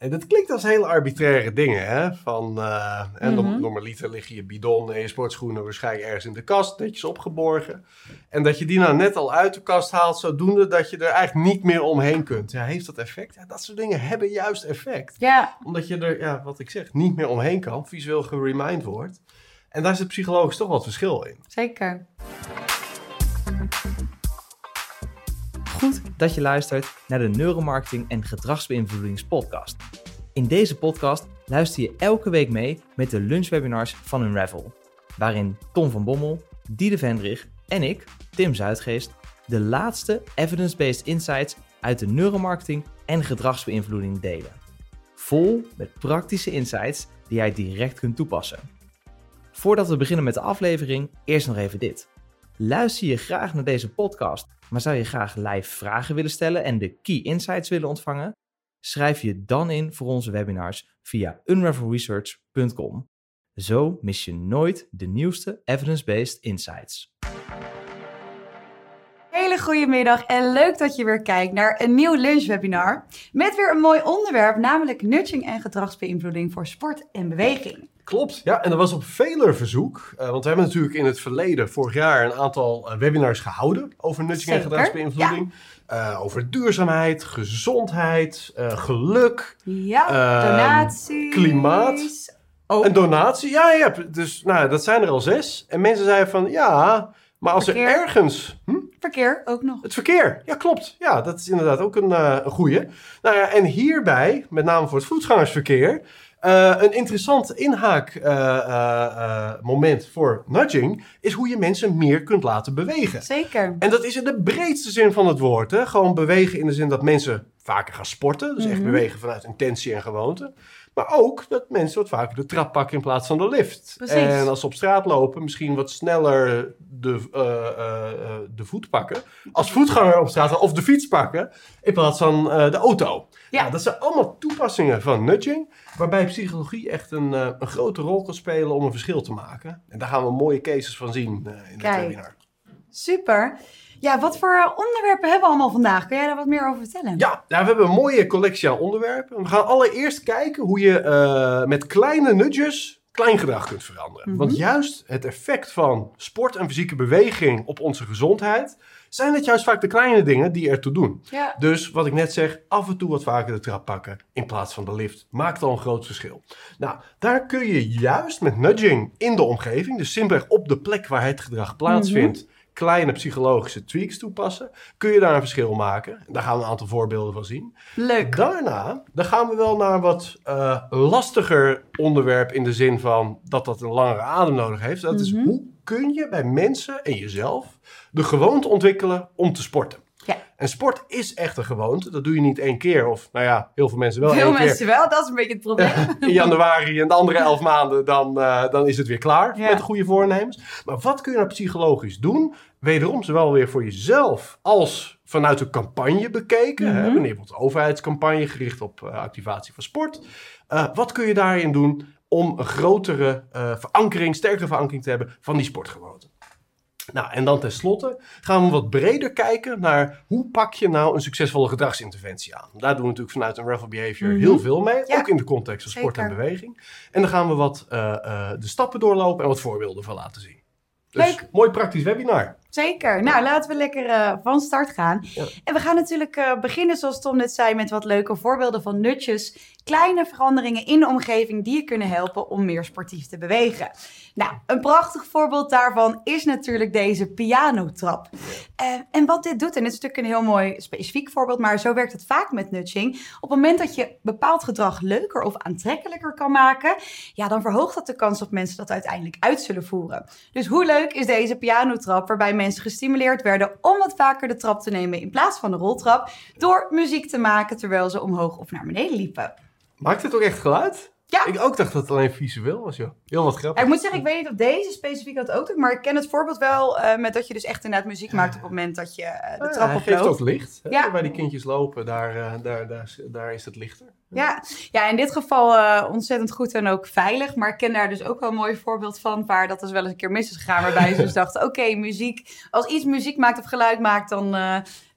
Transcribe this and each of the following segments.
En dat klinkt als hele arbitraire dingen, hè? Van, uh, en Mhm. normaliter liggen je bidon en je sportschoenen waarschijnlijk ergens in de kast, netjes opgeborgen. En dat je die nou net al uit de kast haalt, zodoende dat je er eigenlijk niet meer omheen kunt. Ja, heeft dat effect? Ja, dat soort dingen hebben juist effect. Ja, Omdat je er, ja, wat ik zeg, niet meer omheen kan, visueel geremind wordt. En daar zit psychologisch toch wat verschil in. zeker. Goed dat je luistert naar de Neuromarketing en Gedragsbeïnvloedingspodcast. In deze podcast luister je elke week mee met de lunchwebinars van Unravel, waarin Tom van Bommel, Diede Vendrig en ik, Tim Zuidgeest, de laatste evidence-based insights uit de neuromarketing en gedragsbeïnvloeding delen. Vol met praktische insights die jij direct kunt toepassen. Voordat we beginnen met de aflevering, eerst nog even dit. Luister je graag naar deze podcast, maar zou je graag live vragen willen stellen en de key insights willen ontvangen? Schrijf je dan in voor onze webinars via unravelresearch.com. Zo mis je nooit de nieuwste evidence-based insights. Hele goede middag en leuk dat je weer kijkt naar een nieuw lunchwebinar. Met weer een mooi onderwerp, namelijk nudging en gedragsbeïnvloeding voor sport en beweging. Klopt, ja, en dat was op veler verzoek. eh, want we hebben natuurlijk in het verleden, vorig jaar, een aantal eh, webinars gehouden over nudging en gedragsbeïnvloeding. Eh, over duurzaamheid, gezondheid, eh, geluk Ja, Ehm, donaties. klimaat. Oh, en donatie. Ja, ja, dus nou, dat zijn er al zes. En mensen zeiden van, ja, maar als Verkeer. er ergens... Hm? verkeer ook nog. Het verkeer, ja klopt. Ja, dat is inderdaad ook een, eh een goeie. Nou ja, en hierbij, met name voor het voetgangersverkeer, eh, een interessant inhaakmoment voor nudging is hoe je mensen meer kunt laten bewegen. Zeker. En dat is in de breedste zin van het woord. Hè? Gewoon bewegen in de zin dat mensen vaker gaan sporten. Dus echt Mhm. bewegen vanuit intentie en gewoonte. Maar ook dat mensen wat vaker de trap pakken in plaats van de lift. Precies. En als ze op straat lopen, misschien wat sneller de, eh, eh, eh, de voet pakken. Als voetganger op straat of de fiets pakken in plaats van eh, de auto. Ja. Ja. dat zijn allemaal toepassingen van nudging. Waarbij psychologie echt een, eh, een grote rol kan spelen om een verschil te maken. En daar gaan we mooie cases van zien eh, in het Kijk. webinar. Super. Ja, wat voor eh, onderwerpen hebben we allemaal vandaag? Kun jij daar wat meer over vertellen? Ja, nou, we hebben een mooie collectie aan onderwerpen. We gaan allereerst kijken hoe je met kleine nudges klein gedrag kunt veranderen. Mhm. Want juist het effect van sport en fysieke beweging op onze gezondheid... zijn het juist vaak de kleine dingen die ertoe doen. Ja. Dus wat ik net zeg, af en toe wat vaker de trap pakken in plaats van de lift. Maakt al een groot verschil. Nou, daar kun je juist met nudging in de omgeving... dus simpelweg op de plek waar het gedrag plaatsvindt... kleine psychologische tweaks toepassen... kun je daar een verschil maken. Daar gaan we een aantal voorbeelden van zien. Leuk. Daarna dan gaan we wel naar wat eh, lastiger onderwerp in de zin van dat dat een langere adem nodig heeft. Dat is Mhm. hoe kun je bij mensen en jezelf de gewoonte ontwikkelen om te sporten. Ja. En sport is echt een gewoonte. Dat doe je niet één keer. Of nou ja, heel veel mensen wel Veel één keer mensen wel, dat is een beetje het probleem. in januari en de andere elf maanden, dan, eh, dan is het weer klaar Ja. met de goede voornemens. Maar wat kun je nou psychologisch doen? Wederom, zowel weer voor jezelf als vanuit een campagne bekeken. hè, wanneer bijvoorbeeld een overheidscampagne gericht op eh, activatie van sport. Eh, wat kun je daarin doen om een grotere eh, verankering, sterkere verankering te hebben van die sportgewoonte? Nou, en dan tenslotte gaan we wat breder kijken naar hoe pak je nou een succesvolle gedragsinterventie aan. Daar doen we natuurlijk vanuit een Ravel Behavior Mhm. heel veel mee, Ja. ook in de context van sport en beweging. En dan gaan we wat eh, eh, de stappen doorlopen en wat voorbeelden van laten zien. Dus Leuk. mooi praktisch webinar. Zeker. Nou, laten we lekker eh, van start gaan. Ja. En we gaan natuurlijk eh, beginnen, zoals Tom net zei, met wat leuke voorbeelden van nutjes. Kleine veranderingen in de omgeving die je kunnen helpen om meer sportief te bewegen. Nou, een prachtig voorbeeld daarvan is natuurlijk deze pianotrap. Eh, en wat dit doet, en dit is natuurlijk een heel mooi specifiek voorbeeld, maar zo werkt het vaak met nudging. Op het moment dat je bepaald gedrag leuker of aantrekkelijker kan maken, ja, dan verhoogt dat de kans dat mensen dat uiteindelijk uit zullen voeren. Dus hoe leuk is deze pianotrap waarbij mensen gestimuleerd werden om wat vaker de trap te nemen in plaats van de roltrap door muziek te maken terwijl ze omhoog of naar beneden liepen. Maakt het ook echt geluid? Ja. Ik ook dacht dat het alleen visueel was, joh. Heel wat grappig. Ik moet zeggen, ik weet niet of deze specifiek dat ook doet, maar ik ken het voorbeeld wel eh, met dat je dus echt inderdaad muziek maakt op het moment dat je eh, de Ah, trap geeft oploopt. ook licht. Hè? Ja. Waar die kindjes lopen, daar, eh, daar, daar, daar is het lichter. Ja, ja, in dit geval ontzettend goed en ook veilig. Maar ik ken daar dus ook wel een mooi voorbeeld van waar dat dus wel eens een keer mis is gegaan. Waarbij ze dus dachten, oké, muziek, als iets muziek maakt of geluid maakt, dan,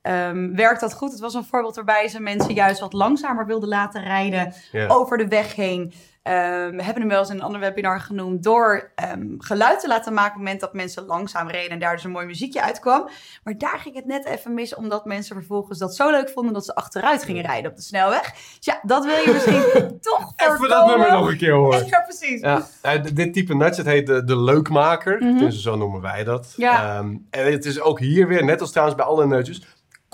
eh, ehm, werkt dat goed. Het was een voorbeeld waarbij ze mensen juist wat langzamer wilden laten rijden over de weg heen. Ehm, we hebben hem wel eens in een ander webinar genoemd door ehm, geluid te laten maken op het moment dat mensen langzaam reden en daar dus een mooi muziekje uitkwam. Maar daar ging het net even mis, omdat mensen vervolgens dat zo leuk vonden dat ze achteruit gingen rijden op de snelweg. Dus ja, dat wil je misschien toch Even voorkomen. dat nummer nog een keer horen. Ja, precies. Ja, dit type nudge, het heet de, de leukmaker. Dus zo noemen wij dat. Ja. En het is ook hier weer, net als trouwens bij alle nudges,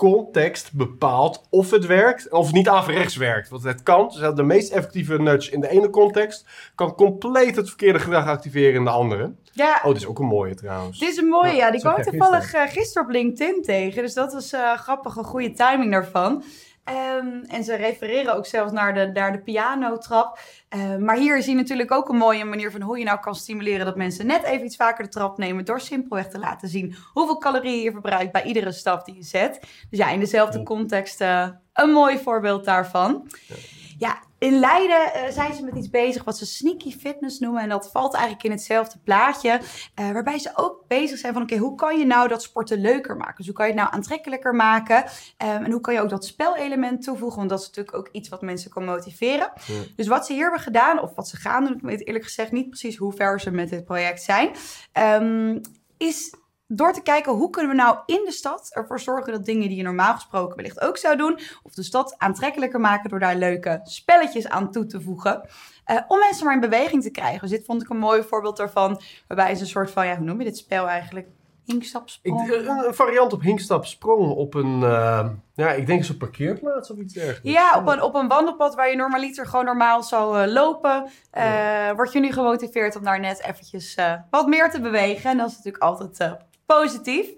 context bepaalt of het werkt of het niet averechts werkt. Want het kan, dus de meest effectieve nudge in de ene context kan compleet het verkeerde gedrag activeren in de andere. Ja, Oh, dit is ook een mooie trouwens. Dit is een mooie, Ja, ja. Die kwam toevallig eh, gisteren op LinkedIn tegen. Dus dat was eh, grappig, een goede timing daarvan. Ehm, en ze refereren ook zelfs naar de, naar de pianotrap. Ehm, maar hier zie je natuurlijk ook een mooie manier van hoe je nou kan stimuleren dat mensen net even iets vaker de trap nemen. Door simpelweg te laten zien hoeveel calorieën je verbruikt bij iedere stap die je zet. Dus ja, in dezelfde context eh, een mooi voorbeeld daarvan. Ja, in Leiden eh, zijn ze met iets bezig wat ze sneaky fitness noemen. En dat valt eigenlijk in hetzelfde plaatje. eh, waarbij ze ook bezig zijn van, oké, hoe kan je nou dat sporten leuker maken? Dus hoe kan je het nou aantrekkelijker maken? Ehm, en hoe kan je ook dat spelelement toevoegen? Want dat is natuurlijk ook iets wat mensen kan motiveren. Ja. Dus wat ze hier hebben gedaan, of wat ze gaan doen, ik weet eerlijk gezegd niet precies hoe ver ze met dit project zijn, ehm, is door te kijken hoe kunnen we nou in de stad ervoor zorgen dat dingen die je normaal gesproken wellicht ook zou doen, of de stad aantrekkelijker maken door daar leuke spelletjes aan toe te voegen. eh, om mensen maar in beweging te krijgen. Dus dit vond ik een mooi voorbeeld daarvan. Waarbij ze een soort van, ja, hoe noem je dit spel eigenlijk? Hinkstapsprong. een, een variant op hinkstap sprong op een, eh, ja, ik denk zo'n parkeerplaats of iets dergelijks. Ja, op een, op een wandelpad waar je normaliter gewoon normaal zou eh, lopen, eh, word je nu gemotiveerd om daar net eventjes wat meer te bewegen. En dat is natuurlijk altijd positief.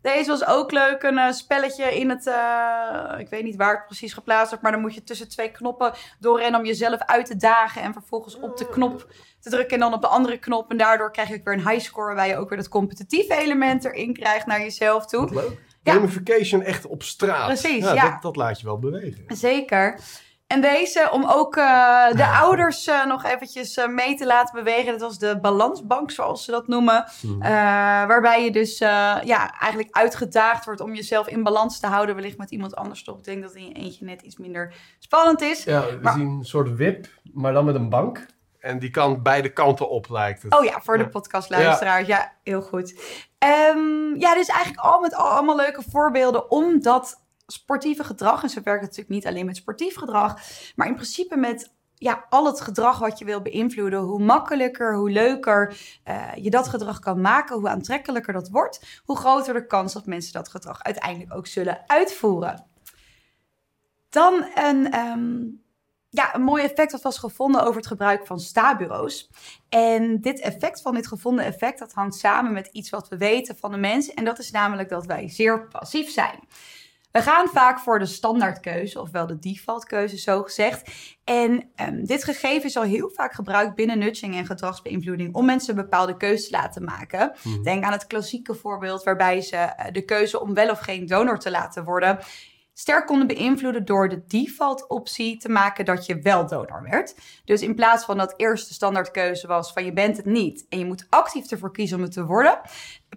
Deze was ook leuk, een eh, spelletje in het, eh, ik weet niet waar het precies geplaatst wordt, maar dan moet je tussen twee knoppen doorrennen om jezelf uit te dagen en vervolgens op de knop te drukken en dan op de andere knop. En daardoor krijg je ook weer een high score, waarbij je ook weer dat competitieve element erin krijgt naar jezelf toe. Wat leuk. Ja. Gamification echt op straat. Precies, ja. Dat, dat laat je wel bewegen. Zeker. En deze, om ook eh, de ouders eh, nog eventjes eh, mee te laten bewegen. Dat was de balansbank, zoals ze dat noemen. Eh, waarbij je dus eh, ja, eigenlijk uitgedaagd wordt om jezelf in balans te houden. Wellicht met iemand anders toch. Ik denk dat het in je eentje net iets minder spannend is. Ja, we Maar- zien een soort wip, maar dan met een bank. En die kan beide kanten op, lijkt het. Oh ja, voor de Ja. podcastluisteraars. Ja. heel goed. Ehm, ja, dus eigenlijk al met al allemaal leuke voorbeelden om dat sportieve gedrag, en zo werkt het natuurlijk niet alleen met sportief gedrag, maar in principe met ja, al het gedrag wat je wil beïnvloeden, hoe makkelijker, hoe leuker eh, je dat gedrag kan maken, hoe aantrekkelijker dat wordt, hoe groter de kans dat mensen dat gedrag uiteindelijk ook zullen uitvoeren. Dan een, ehm, ja, een mooi effect dat was gevonden over het gebruik van sta-bureaus. En dit effect van dit gevonden effect, dat hangt samen met iets wat we weten van de mens. En dat is namelijk dat wij zeer passief zijn. We gaan vaak voor de standaardkeuze, ofwel de defaultkeuze zo gezegd. En ehm, dit gegeven is al heel vaak gebruikt binnen nudging en gedragsbeïnvloeding om mensen een bepaalde keuze te laten maken. Mhm. Denk aan het klassieke voorbeeld waarbij ze eh, de keuze om wel of geen donor te laten worden sterk konden beïnvloeden door de default optie te maken dat je wel donor werd. Dus in plaats van dat eerste standaardkeuze was van je bent het niet en je moet actief ervoor kiezen om het te worden,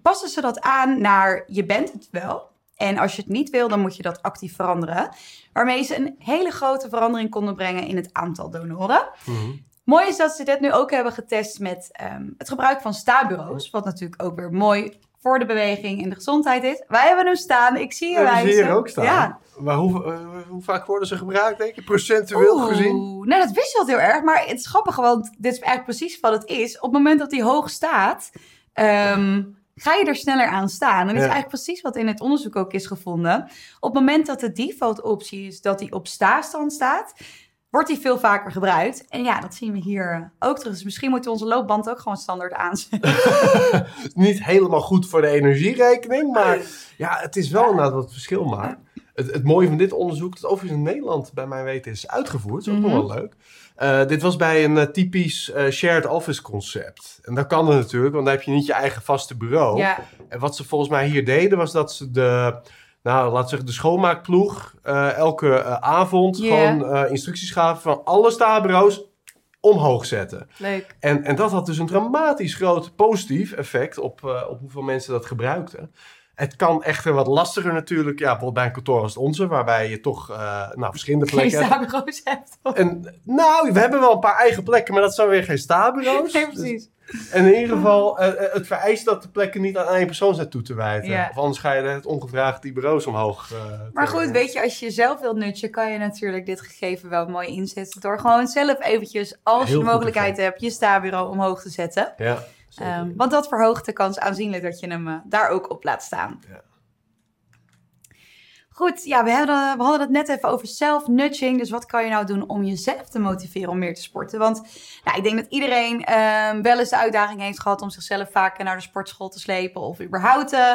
passen ze dat aan naar je bent het wel. En als je het niet wil, dan moet je dat actief veranderen. Waarmee ze een hele grote verandering konden brengen in het aantal donoren. Mhm. Mooi is dat ze dit nu ook hebben getest met ehm, het gebruik van sta-bureaus. Wat natuurlijk ook weer mooi voor de beweging en de gezondheid is. Wij hebben hem staan. Ik zie je Ja, zie wijzen. hier ook staan. Ja. Maar hoe, eh, hoe vaak worden ze gebruikt, denk je? Procentueel Oeh, gezien? Nou, dat wist je al heel erg. Maar het is grappig, want dit is eigenlijk precies wat het is. Op het moment dat hij hoog staat, ehm, ga je er sneller aan staan. En dat is Ja. eigenlijk precies wat in het onderzoek ook is gevonden. Op het moment dat de default optie is dat hij op sta-stand staat, wordt hij veel vaker gebruikt. En ja, dat zien we hier ook terug. Dus misschien moeten we onze loopband ook gewoon standaard aanzetten. Niet helemaal goed voor de energierekening, maar ja, het is wel inderdaad wat het verschil maakt. Het, het mooie van dit onderzoek, dat overigens in Nederland bij mijn weten is uitgevoerd, is ook Mhm. nog wel leuk. Eh, dit was bij een eh, typisch eh, shared office concept. En dat kan er natuurlijk, want dan heb je niet je eigen vaste bureau. Ja, En wat ze volgens mij hier deden, was dat ze de, nou, laat zeggen, de schoonmaakploeg elke avond gewoon instructies gaven van alle stabureaus omhoog zetten. leuk. En, en dat had dus een dramatisch groot positief effect op, op hoeveel mensen dat gebruikten. Het kan echter wat lastiger natuurlijk. Ja, bijvoorbeeld bij een kantoor als het onze, waarbij je toch eh, nou, verschillende Geen plekken hebt. stabureaus hebt. En, nou, we hebben wel een paar eigen plekken, maar dat zijn weer geen stabureaus. Nee, precies. En in ieder geval, eh, eh, het vereist dat de plekken niet aan één persoon zijn toe te wijten. Ja. Of anders ga je het ongevraagd die bureaus omhoog. Maar goed, weet je, als je zelf wilt nutchen, kan je natuurlijk dit gegeven wel mooi inzetten. Door gewoon zelf eventjes, als Heel je de mogelijkheid hebt, je stabureau omhoog te zetten. Ja, Ehm, want dat verhoogt de kans aanzienlijk dat je hem eh, daar ook op laat staan. Ja. Goed, ja, we hadden, we hadden het net even over self-nudging. Dus wat kan je nou doen om jezelf te motiveren om meer te sporten? Want nou, ik denk dat iedereen ehm, wel eens de uitdaging heeft gehad om zichzelf vaker naar de sportschool te slepen. Of überhaupt eh,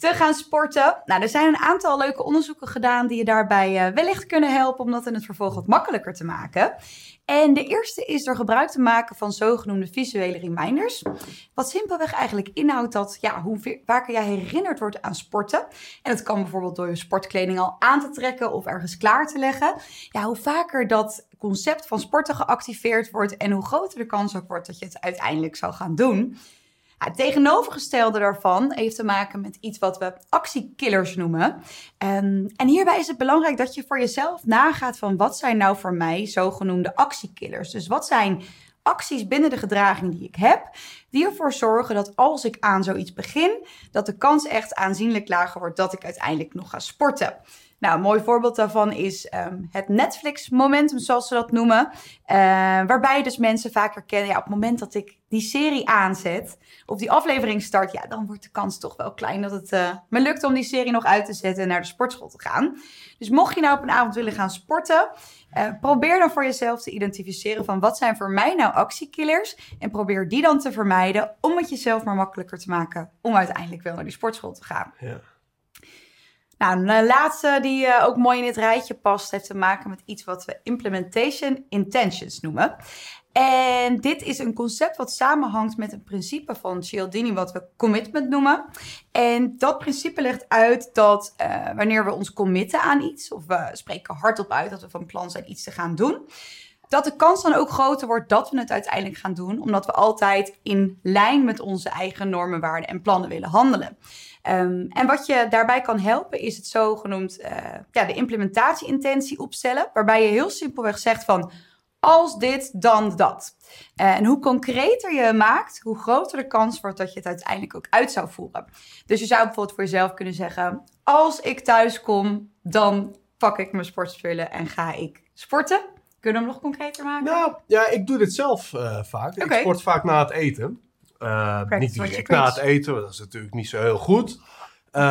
te gaan sporten. Nou, er zijn een aantal leuke onderzoeken gedaan die je daarbij eh, wellicht kunnen helpen om dat in het vervolg wat makkelijker te maken. En de eerste is door gebruik te maken van zogenoemde visuele reminders. Wat simpelweg eigenlijk inhoudt dat ja, hoe vaker jij herinnerd wordt aan sporten. En dat kan bijvoorbeeld door je sportkleding al aan te trekken of ergens klaar te leggen. Ja, hoe vaker dat concept van sporten geactiveerd wordt en hoe groter de kans ook wordt dat je het uiteindelijk zal gaan doen. Het tegenovergestelde daarvan heeft te maken met iets wat we actiekillers noemen. Ehm, en hierbij is het belangrijk dat je voor jezelf nagaat van wat zijn nou voor mij zogenoemde actiekillers. Dus wat zijn acties binnen de gedraging die ik heb, die ervoor zorgen dat als ik aan zoiets begin, dat de kans echt aanzienlijk lager wordt dat ik uiteindelijk nog ga sporten. Nou, een mooi voorbeeld daarvan is ehm, het Netflix-momentum, zoals ze dat noemen. Eh, waarbij dus mensen vaak herkennen, ja, op het moment dat ik die serie aanzet, of die aflevering start, ja, dan wordt de kans toch wel klein dat het eh, me lukt om die serie nog uit te zetten en naar de sportschool te gaan. Dus mocht je nou op een avond willen gaan sporten, eh, probeer dan voor jezelf te identificeren van wat zijn voor mij nou actiekillers en probeer die dan te vermijden om het jezelf maar makkelijker te maken om uiteindelijk wel naar die sportschool te gaan. Ja. Nou, een laatste die eh, ook mooi in dit rijtje past, heeft te maken met iets wat we implementation intentions noemen. En dit is een concept wat samenhangt met een principe van Cialdini, wat we commitment noemen. En dat principe legt uit dat eh, wanneer we ons committen aan iets, of we spreken hardop uit dat we van plan zijn iets te gaan doen, dat de kans dan ook groter wordt dat we het uiteindelijk gaan doen, omdat we altijd in lijn met onze eigen normen, waarden en plannen willen handelen. Um, en wat je daarbij kan helpen is het zogenoemd uh, ja, de implementatie-intentie opstellen, waarbij je heel simpelweg zegt van als dit, dan dat. Uh, en hoe concreter je maakt, hoe groter de kans wordt dat je het uiteindelijk ook uit zou voeren. Dus je zou bijvoorbeeld voor jezelf kunnen zeggen, als ik thuis kom, dan pak ik mijn sportspullen en ga ik sporten. Kunnen we hem nog concreter maken? Nou, ja, ik doe dit zelf uh, vaak. Okay. Ik sport vaak na het eten. Uh, niet direct na het eten, want dat is natuurlijk niet zo heel goed. Uh,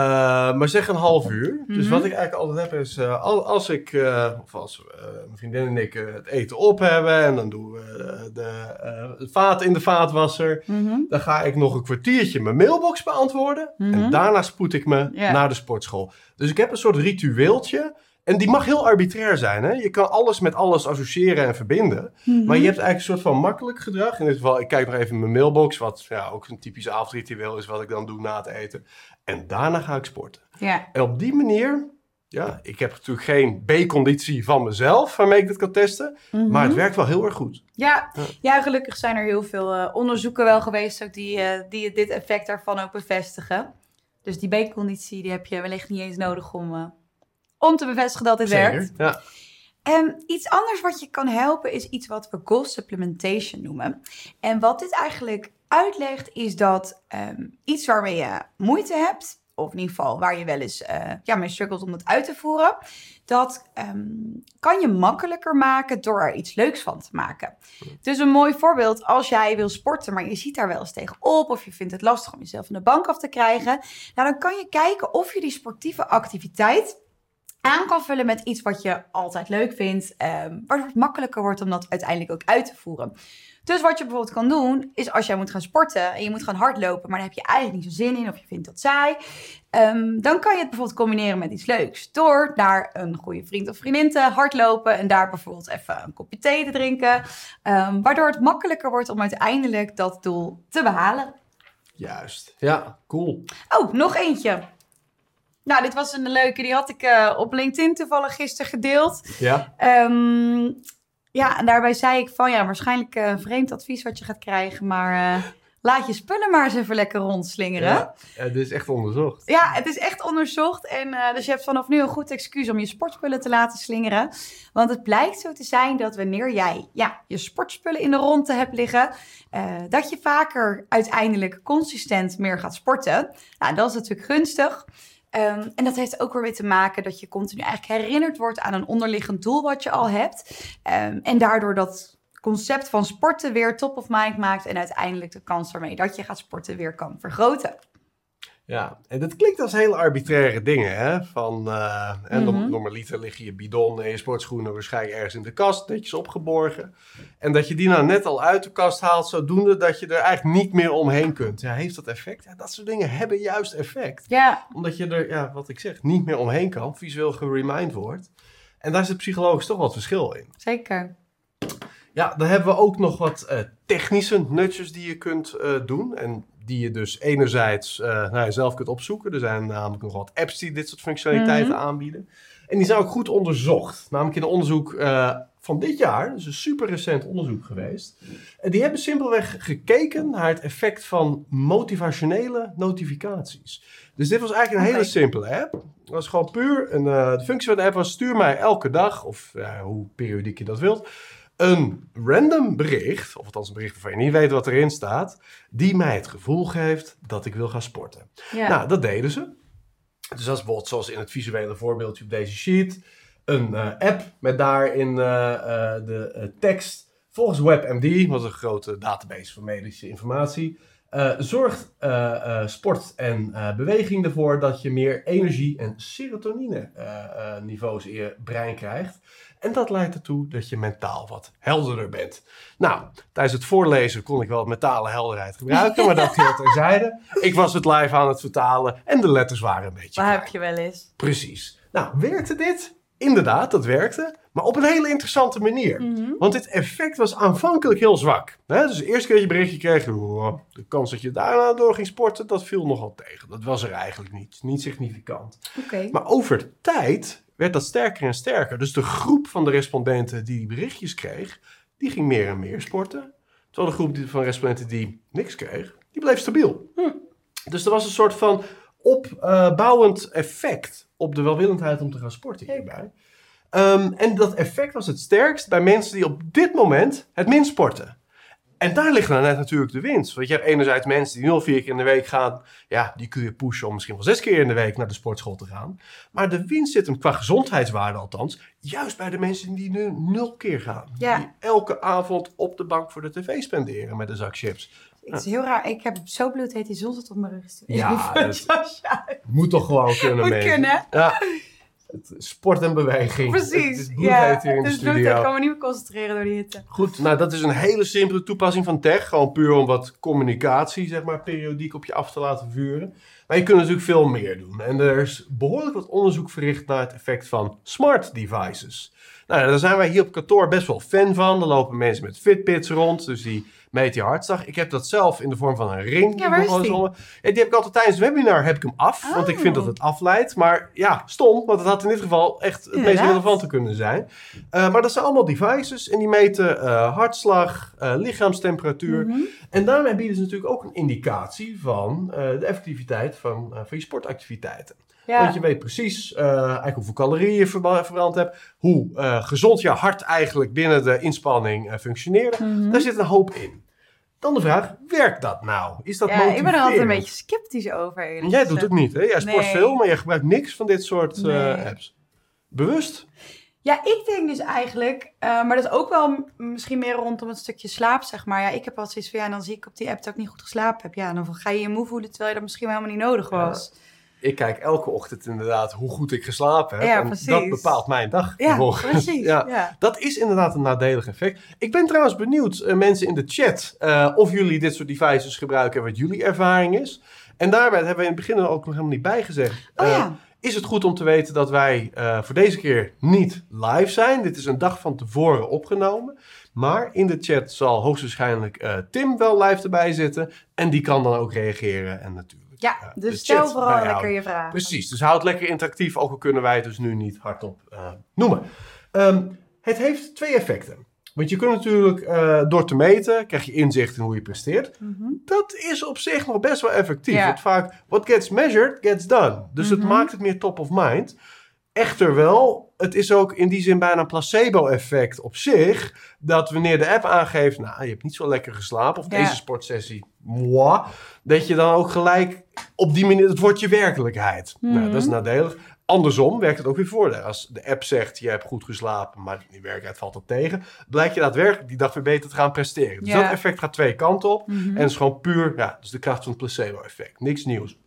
maar zeg een half uur. Mm -hmm. Dus wat ik eigenlijk altijd heb is, uh, als ik, uh, of als mijn vriendin en ik het eten op hebben en dan doen we de, vaat in de vaatwasser, mm -hmm. dan ga ik nog een kwartiertje mijn mailbox beantwoorden Mhm. mm -hmm. en daarna spoed ik me yeah. naar de sportschool. Dus ik heb een soort ritueeltje. En die mag heel arbitrair zijn. Hè? Je kan alles met alles associëren en verbinden. Mhm. Mm -hmm. Maar je hebt eigenlijk een soort van makkelijk gedrag. In dit geval, ik kijk nog even in mijn mailbox. Wat ja, ook een typisch avondritueel is wat ik dan doe na het eten. En daarna ga ik sporten. Ja. En op die manier, ja, ik heb natuurlijk geen B-conditie van mezelf waarmee ik dit kan testen. Mhm. Maar het werkt wel heel erg goed. Ja, ja gelukkig zijn er heel veel uh, onderzoeken wel geweest ook die, uh, die dit effect daarvan ook bevestigen. Dus die B-conditie die heb je wellicht niet eens nodig om, uh, om te bevestigen dat dit Zeker, werkt. Ja. En iets anders wat je kan helpen is iets wat we goal supplementation noemen. En wat dit eigenlijk uitlegt is dat um, iets waarmee je moeite hebt, of in ieder geval waar je wel eens uh, ja, mee struggelt om het uit te voeren, dat um, kan je makkelijker maken door er iets leuks van te maken. Dus een mooi voorbeeld, als jij wil sporten, maar je ziet daar wel eens tegenop, of je vindt het lastig om jezelf van de bank af te krijgen, nou, dan kan je kijken of je die sportieve activiteit aan kan vullen met iets wat je altijd leuk vindt, um, waardoor het makkelijker wordt om dat uiteindelijk ook uit te voeren. Dus wat je bijvoorbeeld kan doen, is als jij moet gaan sporten en je moet gaan hardlopen, maar daar heb je eigenlijk niet zo zin in of je vindt dat saai, um, dan kan je het bijvoorbeeld combineren met iets leuks. Door naar een goede vriend of vriendin te hardlopen en daar bijvoorbeeld even een kopje thee te drinken, um, waardoor het makkelijker wordt om uiteindelijk dat doel te behalen. Juist, ja, cool. Oh, nog eentje. Nou, dit was een leuke. Die had ik uh, op LinkedIn toevallig gisteren gedeeld. Ja. Um, ja, en daarbij zei ik van ja, waarschijnlijk uh, vreemd advies wat je gaat krijgen. Maar uh, laat je spullen maar eens even lekker rondslingeren. Ja, dit is echt onderzocht. Ja, het is echt onderzocht. En eh, dus je hebt vanaf nu een goed excuus om je sportspullen te laten slingeren. Want het blijkt zo te zijn dat wanneer jij ja, je sportspullen in de ronde hebt liggen, eh, dat je vaker uiteindelijk consistent meer gaat sporten. Nou, dat is natuurlijk gunstig. Ehm, en dat heeft ook weer mee te maken dat je continu eigenlijk herinnerd wordt aan een onderliggend doel wat je al hebt. Ehm, en daardoor dat concept van sporten weer top of mind maakt en uiteindelijk de kans ermee dat je gaat sporten weer kan vergroten. Ja, en dat klinkt als hele arbitraire dingen, hè? Van, eh en Mhm. normaliter liggen je bidon en je sportschoenen waarschijnlijk ergens in de kast, netjes opgeborgen. En dat je die nou net al uit de kast haalt, zodoende dat je er eigenlijk niet meer omheen kunt. Ja, heeft dat effect? Ja, dat soort dingen hebben juist effect. Ja, Omdat je er, ja, wat ik zeg, niet meer omheen kan, visueel geremind wordt. En daar zit psychologisch toch wat verschil in. zeker. Ja, dan hebben we ook nog wat eh, technische nutjes die je kunt eh, doen. En die je dus enerzijds eh, nou, ja, zelf kunt opzoeken. Er zijn namelijk nog wat apps die dit soort functionaliteiten Mhm. aanbieden. En die zijn ook goed onderzocht. Namelijk in een onderzoek eh, van dit jaar. Dus een super recent onderzoek geweest. En die hebben simpelweg gekeken naar het effect van motivationele notificaties. Dus dit was eigenlijk een hele simpele app. Het was gewoon puur, een, eh, de functie van de app was stuur mij elke dag, of hoe periodiek je dat wilt, een random bericht, of althans een bericht waarvan je niet weet wat erin staat, die mij het gevoel geeft dat ik wil gaan sporten. Ja. Nou, dat deden ze. Dus dat is bijvoorbeeld zoals in het visuele voorbeeldje op deze sheet. Een eh, app met daarin eh, eh, de tekst. Volgens WebMD, wat een grote database van medische informatie, zorgt sport en beweging ervoor dat je meer energie en serotonine niveaus in je brein krijgt. En dat leidt ertoe dat je mentaal wat helderder bent. Nou, tijdens het voorlezen kon ik wel mentale helderheid gebruiken, maar dat geldt terzijde. Ik was het live aan het vertalen en de letters waren een beetje klein. heb je wel eens. Precies. Nou, werkte dit? Inderdaad, dat werkte. Maar op een hele interessante manier. Mhm. Want dit effect was aanvankelijk heel zwak. Hè? Dus de eerste keer dat je berichtje kreeg, de kans dat je daarna door ging sporten, dat viel nogal tegen. Dat was er eigenlijk niet. Niet significant. Oké. Maar over tijd werd dat sterker en sterker. Dus de groep van de respondenten die die berichtjes kreeg, die ging meer en meer sporten. Terwijl de groep van respondenten die niks kreeg, die bleef stabiel. Dus er was een soort van opbouwend effect op de welwillendheid om te gaan sporten hierbij. Ehm, en dat effect was het sterkst bij mensen die op dit moment het minst sporten. En daar ligt nou net natuurlijk de winst. Want je hebt enerzijds mensen die 0 vier keer in de week gaan. Ja, die kun je pushen om misschien wel zes keer in de week naar de sportschool te gaan. Maar de winst zit hem qua gezondheidswaarde althans. Juist bij de mensen die nu nul keer gaan. Ja. Die elke avond op de bank voor de tv spenderen met een zak chips. Het is heel raar. Ik heb zo bloed heet die zonzet op mijn rug. Ja, dat-. Moet toch gewoon kunnen, Moet mensen. kunnen. Ja. Het- Sport en beweging. Het Precies. is Ja, bloedheet hier in de het is bloed. Ik studio. kan me niet meer concentreren door die hitte. Goed, nou dat is een hele simpele toepassing van tech. Gewoon puur om wat communicatie, zeg maar, periodiek op je af te laten vuren. Maar je kunt natuurlijk veel meer doen. En er is behoorlijk wat onderzoek verricht naar het effect van smart devices. Nou, daar zijn wij hier op kantoor best wel fan van. Er lopen mensen met Fitbits rond, dus die meet je hartslag. Ik heb dat zelf in de vorm van een ring. die Ja, waar is die? Ja, die heb ik altijd tijdens het webinar heb ik hem af, want ik vind dat Oh. het afleidt. Maar ja, stom, want het had in dit geval echt het meest relevante kunnen zijn. Uh, maar dat zijn allemaal devices en die meten uh, hartslag, uh, lichaamstemperatuur. Mhm. En daarmee bieden ze natuurlijk ook een indicatie van de effectiviteit van, van je sportactiviteiten. Ja. Want je weet precies uh, eigenlijk hoeveel calorieën je verbrand hebt, hoe uh, gezond je hart eigenlijk binnen de inspanning uh, functioneert. Mhm. Daar zit een hoop in. Dan de vraag, werkt dat nou? Is dat ja, ik ben er altijd een beetje sceptisch over. Jij doet het niet, hè? Jij sport Nee. veel, maar jij gebruikt niks van dit soort Nee. apps. Bewust? Ja, ik denk dus eigenlijk, eh, maar dat is ook wel misschien meer rondom het stukje slaap, zeg maar. Ja, ik heb altijd zoiets van, ja, dan zie ik op die app dat ik niet goed geslapen heb. Ja, dan ga je je moe voelen, terwijl je dat misschien wel helemaal niet nodig Ja. Ik kijk elke ochtend inderdaad hoe goed ik geslapen heb. Ja, en precies. dat bepaalt mijn dag. Ja, precies. Ja. Ja. Dat is inderdaad een nadelig effect. Ik ben trouwens benieuwd, eh, mensen in de chat, eh, of jullie dit soort devices gebruiken en wat jullie ervaring is. En daarbij hebben we in het begin er ook nog helemaal niet bij gezegd. Oh Eh, ja. Is het goed om te weten dat wij voor deze keer niet live zijn? Dit is een dag van tevoren opgenomen. Maar in de chat zal hoogstwaarschijnlijk Tim wel live erbij zitten. En die kan dan ook reageren. En natuurlijk. Ja, dus de stel vooral bijhouden. lekker je vragen. Precies, dus houd het lekker interactief, ook al kunnen wij het dus nu niet hardop eh, noemen. Ehm, het heeft twee effecten. Want je kunt natuurlijk eh, door te meten, krijg je inzicht in hoe je presteert. Mhm. Dat is op zich nog best wel effectief. Ja. Want vaak, what gets measured, gets done. Dus het Mhm. maakt het meer top of mind. Echter wel, het is ook in die zin bijna een placebo-effect op zich. Dat wanneer de app aangeeft, nou, je hebt niet zo lekker geslapen. Of Ja. deze sportsessie, moi. Dat je dan ook gelijk op die manier, het wordt je werkelijkheid. Nou, Mhm. dat is nadelig. Andersom werkt het ook weer voordeel. Als de app zegt, je hebt goed geslapen, maar in de werkelijkheid valt dat tegen. Blijkt je daadwerkelijk die dag weer beter te gaan presteren. Dus Ja. dat effect gaat twee kanten op. Mhm. En het is gewoon puur, ja, dus de kracht van het placebo-effect. Niks nieuws.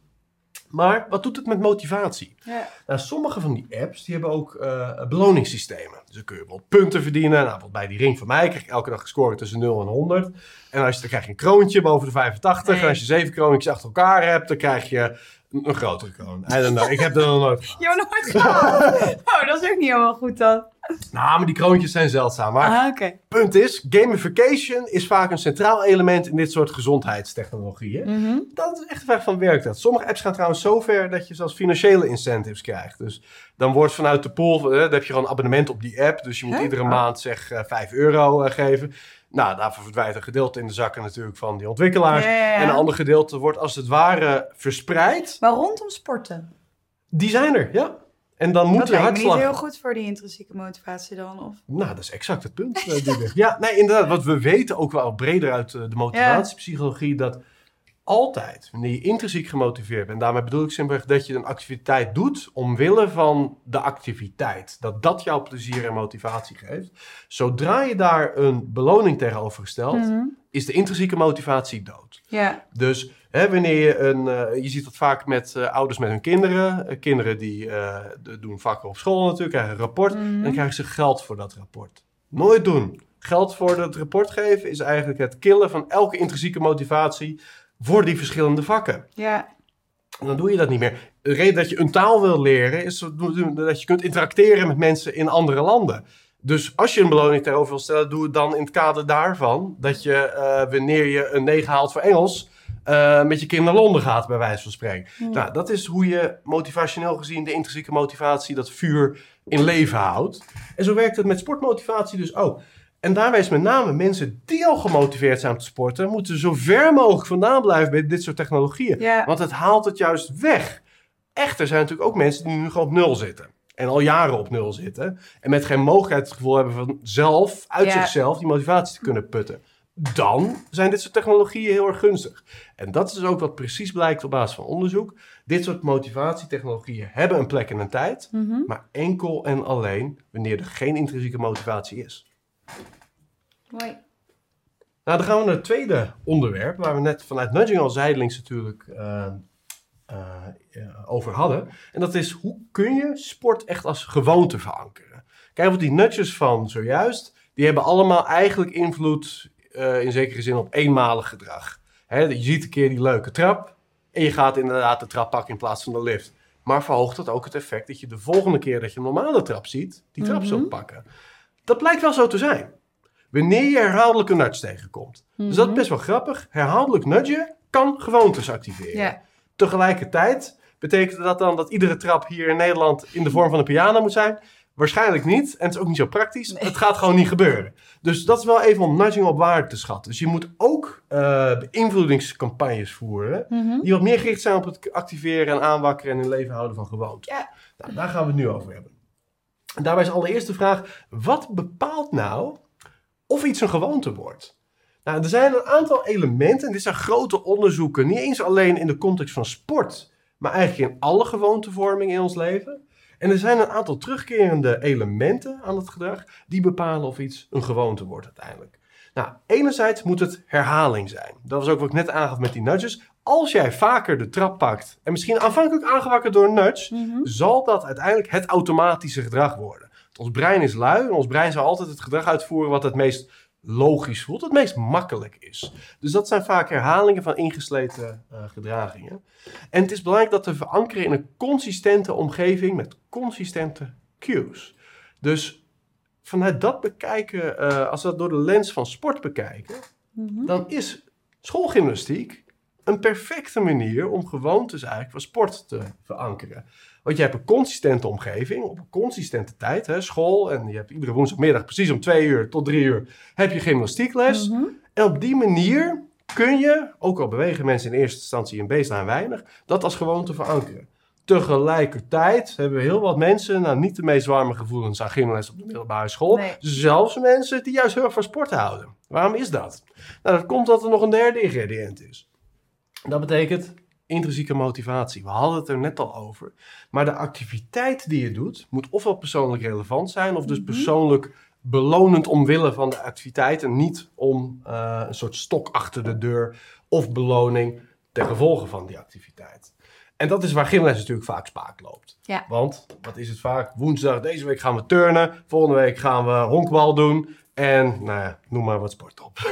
Maar wat doet het met motivatie? Ja. Nou, sommige van die apps die hebben ook eh, beloningssystemen. Dus dan kun je bijvoorbeeld punten verdienen. Nou, bij die ring van mij krijg ik elke dag gescoord tussen 0 en 100. En als je, dan krijg je een kroontje boven de 85. Nee. En als je zeven kroontjes achter elkaar hebt, dan krijg je een, een grotere kroon. I don't know, ik heb dat nog nooit. Je hebt nooit gehad. Oh, dat is ook niet helemaal goed dan. Nou, maar die kroontjes zijn zeldzaam. Maar Ah, punt is, gamification is vaak een centraal element in dit soort gezondheidstechnologieën. Mhm. Dat is echt de vraag van werkt dat. Sommige apps gaan trouwens zo ver dat je zelfs financiële incentives krijgt. Dus dan wordt vanuit de pool, eh, dan heb je gewoon een abonnement op die app. Dus je moet iedere maand zeg eh, 5 euro eh, geven. Nou, daarvoor verdwijnt een gedeelte in de zakken natuurlijk van die ontwikkelaars. En een ander gedeelte wordt als het ware verspreid. Maar rondom sporten. Die zijn er, ja. En dan moet dat je lijkt me niet hartslag... heel goed voor die intrinsieke motivatie dan. Of... Nou, dat is exact het punt. eh, ja, nee, inderdaad. Wat we weten ook wel breder uit eh, de motivatiepsychologie, dat altijd, wanneer je intrinsiek gemotiveerd bent, daarmee bedoel ik simpelweg dat je een activiteit doet omwille van de activiteit. Dat dat jouw plezier en motivatie geeft. Zodra je daar een beloning tegenover stelt, Mhm. is de intrinsieke motivatie dood. Ja. Dus hè, wanneer je een, eh, je ziet dat vaak met eh, ouders met hun kinderen. Eh, kinderen die de- doen vakken op school natuurlijk, krijgen een rapport. Mhm. En dan krijgen ze geld voor dat rapport. Nooit doen. Geld voor dat rapport geven is eigenlijk het killen van elke intrinsieke motivatie voor die verschillende vakken. Ja. En dan doe je dat niet meer. De reden dat je een taal wil leren is dat je kunt interacteren met mensen in andere landen. Dus als je een beloning tegenover wil stellen, doe het dan in het kader daarvan dat je eh, wanneer je een 9 haalt voor Engels, eh, met je kind naar Londen gaat, bij wijze van spreken. Nou, dat is hoe je motivationeel gezien de intrinsieke motivatie, dat vuur in leven houdt. En zo werkt het met sportmotivatie dus ook. En daarbij is met name mensen die al gemotiveerd zijn om te sporten, moeten zo ver mogelijk vandaan blijven bij dit soort technologieën. Ja. Want het haalt het juist weg. Echter zijn natuurlijk ook mensen die nu gewoon op nul zitten. En al jaren op nul zitten. En met geen mogelijkheid het gevoel hebben van zelf, uit Ja. zichzelf, die motivatie te kunnen putten. Dan zijn dit soort technologieën heel erg gunstig. En dat is dus ook wat precies blijkt op basis van onderzoek. Dit soort motivatietechnologieën hebben een plek en een tijd. Mhm. Maar enkel en alleen wanneer er geen intrinsieke motivatie is. Mooi. Nou, dan gaan we naar het tweede onderwerp, waar we net vanuit nudging al zijdelings natuurlijk eh, eh, ja, over hadden. En dat is, hoe kun je sport echt als gewoonte verankeren? Kijk, want die nudges van zojuist, die hebben allemaal eigenlijk invloed eh, in zekere zin op eenmalig gedrag. Je ziet een keer die leuke trap en je gaat inderdaad de trap pakken in plaats van de lift. Maar verhoogt dat ook het effect dat je de volgende keer dat je een normale trap ziet, die trap Mhm. zult pakken. Dat blijkt wel zo te zijn. Wanneer je herhaaldelijk een nudge tegenkomt. Dus dat is best wel grappig. Herhaaldelijk nudgen kan gewoontes activeren. Tegelijkertijd betekent dat dan dat iedere trap hier in Nederland in de vorm van een piano moet zijn? Waarschijnlijk niet. En het is ook niet zo praktisch. Het gaat gewoon niet gebeuren. Dus dat is wel even om nudging op waarde te schatten. Dus je moet ook eh, beïnvloedingscampagnes voeren. Mhm. Die wat meer gericht zijn op het activeren en aanwakkeren en in leven houden van gewoontes. Ja. Nou, daar gaan we het nu over hebben. Daarbij is allereerst de vraag: wat bepaalt nou of iets een gewoonte wordt? Nou, er zijn een aantal elementen, en dit zijn grote onderzoeken, niet eens alleen in de context van sport, maar eigenlijk in alle gewoontevorming in ons leven. En er zijn een aantal terugkerende elementen aan het gedrag die bepalen of iets een gewoonte wordt uiteindelijk. Nou, enerzijds moet het herhaling zijn. Dat was ook wat ik net aangaf met die nudges. Als jij vaker de trap pakt en misschien aanvankelijk aangewakkerd door een nudge, Mhm. zal dat uiteindelijk het automatische gedrag worden. Want Ons brein is lui en ons brein zal altijd het gedrag uitvoeren wat het meest logisch voelt, het meest makkelijk is. Dus dat zijn vaak herhalingen van ingesleten eh, gedragingen. En het is belangrijk dat we verankeren in een consistente omgeving met consistente cues. Dus vanuit dat bekijken, eh, als we dat door de lens van sport bekijken, Mhm. dan is schoolgymnastiek een perfecte manier om gewoontes eigenlijk van sport te verankeren. Want je hebt een consistente omgeving, op een consistente tijd, hè, school. En je hebt iedere woensdagmiddag precies om twee uur tot drie uur heb je gymnastiekles. Mhm. En op die manier kun je, ook al bewegen mensen in eerste instantie een baseline weinig, dat als gewoonte verankeren. Tegelijkertijd hebben we heel wat mensen, nou niet de meest warme gevoelens aan gymles op de middelbare school. Nee. Zelfs mensen die juist heel erg van sport houden. Waarom is dat? Nou, dat komt omdat er nog een derde ingrediënt is. Dat betekent intrinsieke motivatie. We hadden het er net al over. Maar de activiteit die je doet, moet ofwel persoonlijk relevant zijn, of dus Mhm. persoonlijk belonend omwille van de activiteit. En niet om eh, een soort stok achter de deur of beloning ten gevolge van die activiteit. En dat is waar gymles natuurlijk vaak spaak loopt. Ja. Want, wat is het vaak? Woensdag, deze week gaan we turnen. Volgende week gaan we honkbal doen. En, nou ja, noem maar wat sport op.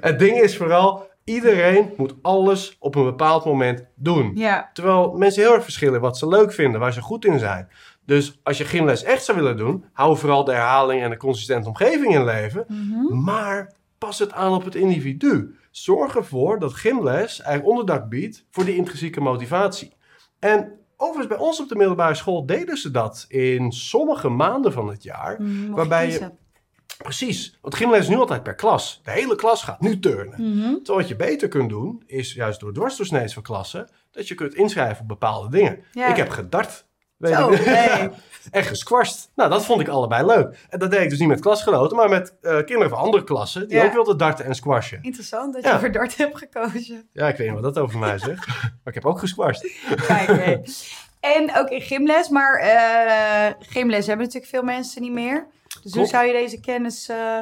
het ding is vooral, iedereen moet alles op een bepaald moment doen. Ja. Terwijl mensen heel erg verschillen wat ze leuk vinden, waar ze goed in zijn. Dus als je gymles echt zou willen doen, hou vooral de herhaling en de consistente omgeving in leven. Mhm. Maar pas het aan op het individu. Zorg ervoor dat gymles eigenlijk onderdak biedt voor die intrinsieke motivatie. En overigens, bij ons op de middelbare school deden ze dat in sommige maanden van het jaar. Mhm, Waarbij je-. Precies, want gymles is nu altijd per klas. De hele klas gaat nu turnen. Mhm. Terwijl wat je beter kunt doen, is juist door dwarsdoorsnedes van klassen, dat je kunt inschrijven op bepaalde dingen. Ja. Ik heb gedart. Weet Zo, ik. nee. en gesquashed. Nou, dat vond ik allebei leuk. En dat deed ik dus niet met klasgenoten, maar met eh, kinderen van andere klassen die Ja. ook wilden darten en squashen. Interessant dat Ja. je voor dart hebt gekozen. Ja, ik weet niet wat dat over mij zegt. maar ik heb ook gesquashed. Kijk, hè. En ook in gymles, maar eh gymles hebben natuurlijk veel mensen niet meer. Dus hoe zou je deze kennis... eh,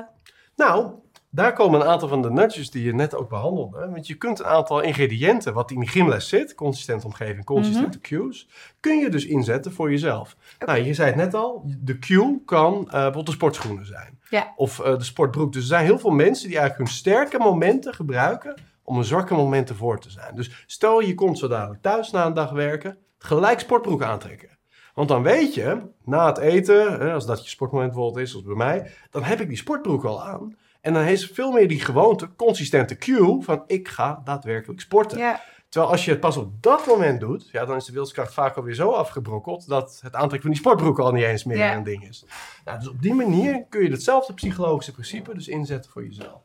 Nou, daar komen een aantal van de nudges die je net ook behandelde. Want je kunt een aantal ingrediënten wat in die gymles zit, consistente omgeving, consistente cues, kun je dus inzetten voor jezelf. Nou, je zei het net al, de cue kan eh, bijvoorbeeld de sportschoenen zijn. Ja. Of eh, de sportbroek. Dus er zijn heel veel mensen die eigenlijk hun sterke momenten gebruiken om hun zwakke momenten voor te zijn. Dus stel je komt zo dadelijk thuis na een dag werken, gelijk sportbroek aantrekken. Want dan weet je, na het eten, als dat je sportmoment bijvoorbeeld is, zoals bij mij, dan heb ik die sportbroek al aan. En dan heeft veel meer die gewoonte, consistente cue van ik ga daadwerkelijk sporten. ja. Terwijl als je het pas op dat moment doet, ja, dan is de wilskracht vaak alweer zo afgebrokkeld dat het aantrekken van die sportbroek al niet eens meer Ja. een ding is. Nou, dus op die manier kun je hetzelfde psychologische principe dus inzetten voor jezelf.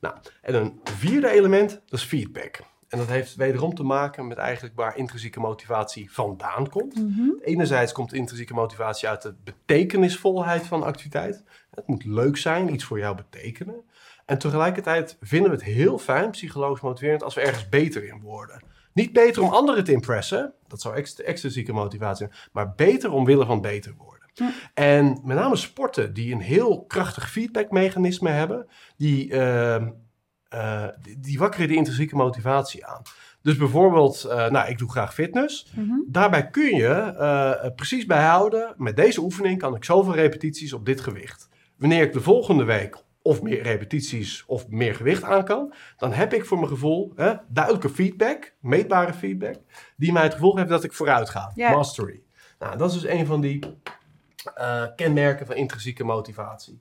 Nou, en een vierde element, dat is feedback. En dat heeft wederom te maken met eigenlijk waar intrinsieke motivatie vandaan komt. Mhm. Enerzijds komt intrinsieke motivatie uit de betekenisvolheid van activiteit. Het moet leuk zijn, iets voor jou betekenen. En tegelijkertijd vinden we het heel fijn, psychologisch motiverend, als we ergens beter in worden. Niet beter om anderen te impressen, dat zou ext- extrinsieke motivatie zijn, maar beter omwille van beter worden. Ja. En met name sporten die een heel krachtig feedbackmechanisme hebben, die, ehm, eh, die, die wakkeren die intrinsieke motivatie aan. Dus bijvoorbeeld, eh, nou, ik doe graag fitness. Mhm. Daarbij kun je eh, precies bijhouden, met deze oefening kan ik zoveel repetities op dit gewicht. Wanneer ik de volgende week of meer repetities of meer gewicht aan kan, dan heb ik voor mijn gevoel hè, duidelijke feedback, meetbare feedback, die mij het gevoel heeft dat ik vooruit ga. Mastery. Nou, dat is dus een van die kenmerken van intrinsieke motivatie.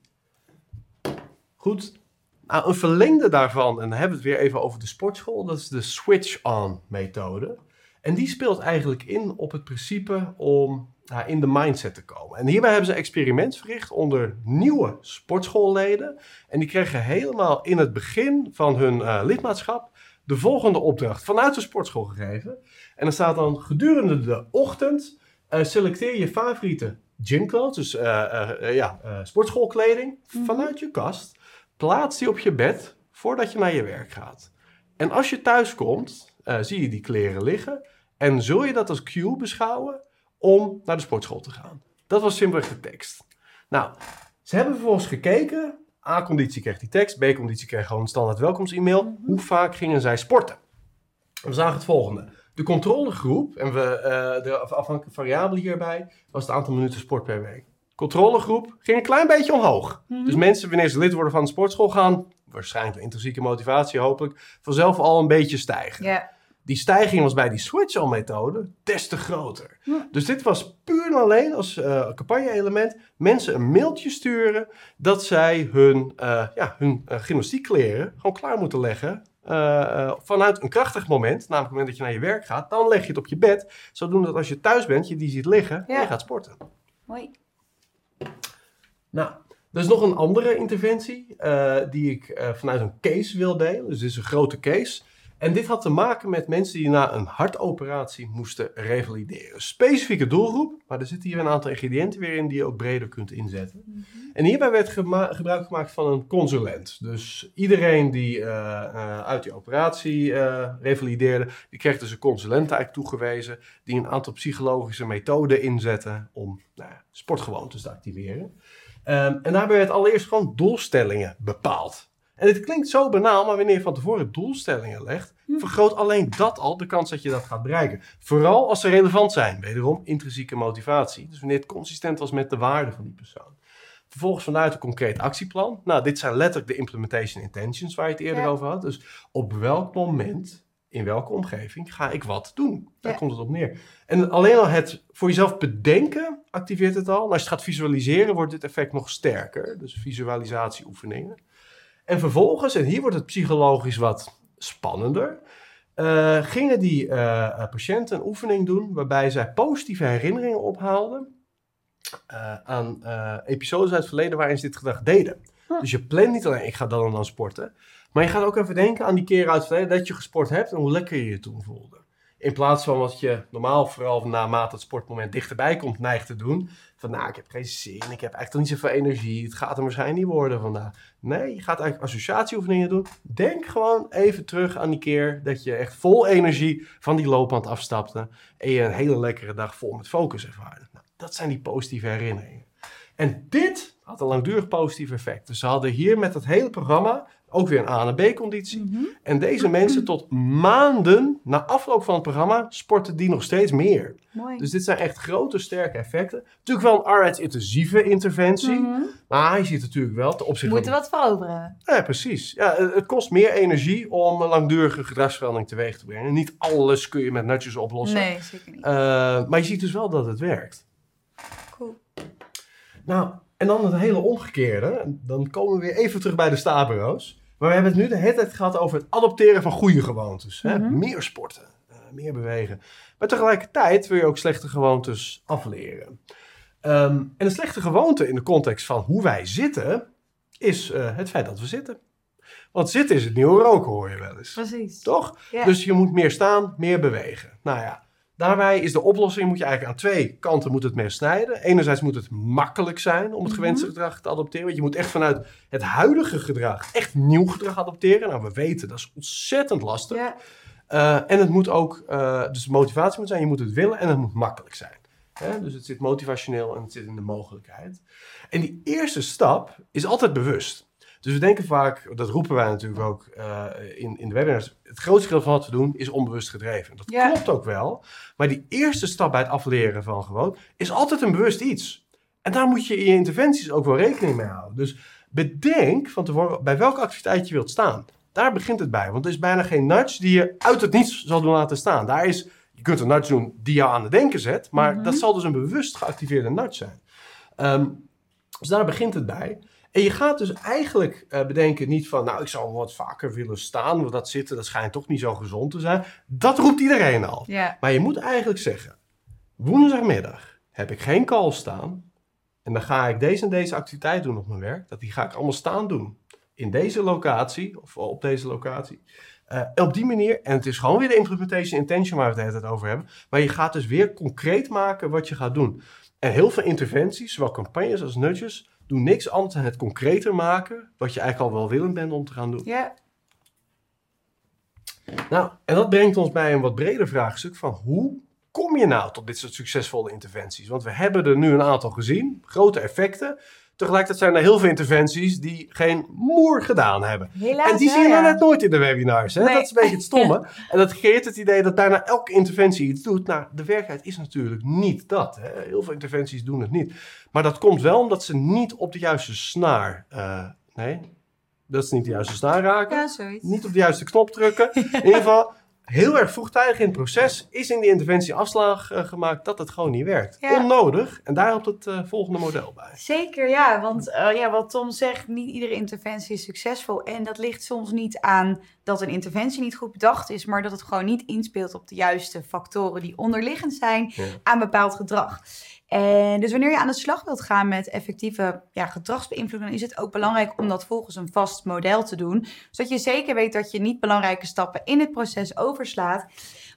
Goed. Nou, een verlengde daarvan, en dan hebben we het weer even over de sportschool, dat is de switch-on methode. En die speelt eigenlijk in op het principe om nou, in de mindset te komen. En hierbij hebben ze een experiment verricht onder nieuwe sportschoolleden. En die kregen helemaal in het begin van hun eh, lidmaatschap de volgende opdracht vanuit de sportschool gegeven. En dan staat dan gedurende de ochtend eh, selecteer je favoriete gymclothes, dus eh, ja, sportschoolkleding, Mhm. vanuit je kast. Plaats die op je bed voordat je naar je werk gaat. En als je thuis komt, eh, zie je die kleren liggen. En zul je dat als cue beschouwen om naar de sportschool te gaan. Dat was simpelweg de tekst. Nou, ze hebben vervolgens gekeken. A-conditie kreeg die tekst, B-conditie kreeg gewoon een standaard welkomst-e-mail. Hoe vaak gingen zij sporten? We zagen het volgende. De controlegroep, en we, eh, de afhankelijke variabele hierbij, was het aantal minuten sport per week. Controlegroep ging een klein beetje omhoog. Mhm. Dus mensen, wanneer ze lid worden van de sportschool, gaan, waarschijnlijk door intrinsieke motivatie hopelijk, vanzelf al een beetje stijgen. Die stijging was bij die switch-on-methode des te groter. Dus dit was puur en alleen als eh, campagne-element mensen een mailtje sturen dat zij hun, eh ja, hun eh, gymnastiekkleren gewoon klaar moeten leggen vanuit een krachtig moment, namelijk het moment dat je naar je werk gaat, dan leg je het op je bed. Zodoende dat als je thuis bent, je die ziet liggen en je gaat sporten. Mooi. Nou, er is nog een andere interventie eh, die ik eh, vanuit een case wil delen. Dus dit is een grote case. En dit had te maken met mensen die na een hartoperatie moesten revalideren. Specifieke doelgroep, maar er zitten hier een aantal ingrediënten weer in die je ook breder kunt inzetten. En hierbij werd gema- gebruik gemaakt van een consulent. Dus iedereen die eh, uit die operatie revalideerde, die kreeg dus een consulent eigenlijk toegewezen. Die een aantal psychologische methoden inzette om nou ja, sportgewoontes te activeren. Ehm, en daarbij werd allereerst gewoon doelstellingen bepaald. En het klinkt zo banaal, maar wanneer je van tevoren doelstellingen legt, vergroot alleen dat al de kans dat je dat gaat bereiken. Vooral als ze relevant zijn. Wederom intrinsieke motivatie. Dus wanneer het consistent was met de waarde van die persoon. Vervolgens vanuit een concreet actieplan. Nou, dit zijn letterlijk de implementation intentions waar je het eerder Ja. over had. Dus op welk moment, in welke omgeving ga ik wat doen? Daar Ja. komt het op neer. En alleen al het voor jezelf bedenken activeert het al. En als je het gaat visualiseren, wordt dit effect nog sterker. Dus visualisatieoefeningen. En vervolgens, en hier wordt het psychologisch wat spannender, eh, gingen die eh, eh, patiënten een oefening doen waarbij zij positieve herinneringen ophaalden aan episodes uit het verleden waarin ze dit gedrag deden. Huh. Dus je plant niet alleen, ik ga dan en dan sporten, maar je gaat ook even denken aan die keren uit het verleden dat je gesport hebt en hoe lekker je je toen voelde. In plaats van wat je normaal, vooral naarmate het sportmoment dichterbij komt, neigt te doen. Van nou, ik heb geen zin, ik heb eigenlijk niet zoveel energie, het gaat er waarschijnlijk niet worden vandaag. Nee, je gaat eigenlijk associatieoefeningen doen. Denk gewoon even terug aan die keer dat je echt vol energie van die loopband afstapte. En je een hele lekkere dag vol met focus ervaarde. Nou, dat zijn die positieve herinneringen. En dit had een langdurig positief effect. Dus ze hadden hier met het hele programma ook weer een A- en B-conditie. Mhm. En deze mensen tot maanden na afloop van het programma sporten die nog steeds meer. Mooi. Dus dit zijn echt grote, sterke effecten. Natuurlijk wel een arbeidsintensieve interventie. Mhm. Maar je ziet natuurlijk wel ten opzichte Moeten van... wat veroveren. Ja, precies. Ja, het het kost meer energie om een langdurige gedragsverandering teweeg te brengen. Niet alles kun je met nutjes oplossen. Nee, zeker niet. Eh, maar je ziet dus wel dat het werkt. Cool. Nou, en dan het hele omgekeerde. Dan komen we weer even terug bij de stabureaus. Maar we hebben het nu de hele tijd gehad over het adopteren van goede gewoontes. Hè? Mhm. Meer sporten, eh, meer bewegen. Maar tegelijkertijd wil je ook slechte gewoontes afleren. Ehm, en een slechte gewoonte in de context van hoe wij zitten, is eh, het feit dat we zitten. Want zitten is het nieuwe roken, hoor je wel eens. Precies. Toch? Dus je moet meer staan, meer bewegen. Nou ja, daarbij is de oplossing, moet je eigenlijk aan twee kanten moet het mee snijden. Enerzijds moet het makkelijk zijn om het Mhm. gewenste gedrag te adopteren. Want je moet echt vanuit het huidige gedrag echt nieuw gedrag adopteren. Nou, we weten, dat is ontzettend lastig. Ja. Eh, en het moet ook, eh, dus de motivatie moet zijn, je moet het willen en het moet makkelijk zijn. Hè? Dus het zit motivationeel en het zit in de mogelijkheid. En die eerste stap is altijd bewust. Dus we denken vaak, dat roepen wij natuurlijk ook eh, in, in de webinars, het grootste deel van wat we doen is onbewust gedreven. Dat Ja. klopt ook wel. Maar die eerste stap bij het afleren van gewoon is altijd een bewust iets. En daar moet je in je interventies ook wel rekening mee houden. Dus bedenk van tevoren bij welke activiteit je wilt staan. Daar begint het bij. Want er is bijna geen nudge die je uit het niets zal doen laten staan. Daar is, je kunt een nudge doen die jou aan het denken zet. Maar Mhm. dat zal dus een bewust geactiveerde nudge zijn. Ehm, dus daar begint het bij. En je gaat dus eigenlijk eh, bedenken niet van... nou, ik zou wat vaker willen staan. Want dat zitten, dat schijnt toch niet zo gezond te zijn. Dat roept iedereen al. Ja. Maar je moet eigenlijk zeggen: woensdagmiddag heb ik geen call staan. En dan ga ik deze en deze activiteit doen op mijn werk. Dat die ga ik allemaal staan doen. In deze locatie, of op deze locatie. Eh, op die manier, en het is gewoon weer de implementation intention waar we het hele over hebben. Maar je gaat dus weer concreet maken wat je gaat doen. En heel veel interventies, zowel campagnes als nudges, doen niks anders dan het concreter maken. Wat je eigenlijk al wel willend bent om te gaan doen. Ja. Nou, en dat brengt ons bij een wat breder vraagstuk van hoe kom je nou tot dit soort succesvolle interventies? Want we hebben er nu een aantal gezien, grote effecten. Tegelijkertijd zijn er heel veel interventies die geen moer gedaan hebben. Helaas en die wel, zie je nou ja. net nooit in de webinars. Hè? Nee. Dat is een beetje het stomme. En dat creëert het idee dat bijna elke interventie iets doet. Nou, de werkelijkheid is natuurlijk niet dat. Hè? Heel veel interventies doen het niet. Maar dat komt wel omdat ze niet op de juiste snaar... eh, nee, dat ze niet de juiste snaar raken Ja, zoiets. niet op de juiste knop drukken. In ieder geval, heel erg vroegtijdig in het proces is in die interventie afslag eh, gemaakt dat het gewoon niet werkt. Ja. Onnodig. En daar helpt het eh, volgende model bij. Zeker, ja. Want eh, ja, wat Tom zegt, niet iedere interventie is succesvol. En dat ligt soms niet aan dat een interventie niet goed bedacht is, maar dat het gewoon niet inspeelt op de juiste factoren die onderliggend zijn Ja. aan bepaald gedrag. En dus wanneer je aan de slag wilt gaan met effectieve ja, gedragsbeïnvloeding, is het ook belangrijk om dat volgens een vast model te doen. Zodat je zeker weet dat je niet belangrijke stappen in het proces overslaat.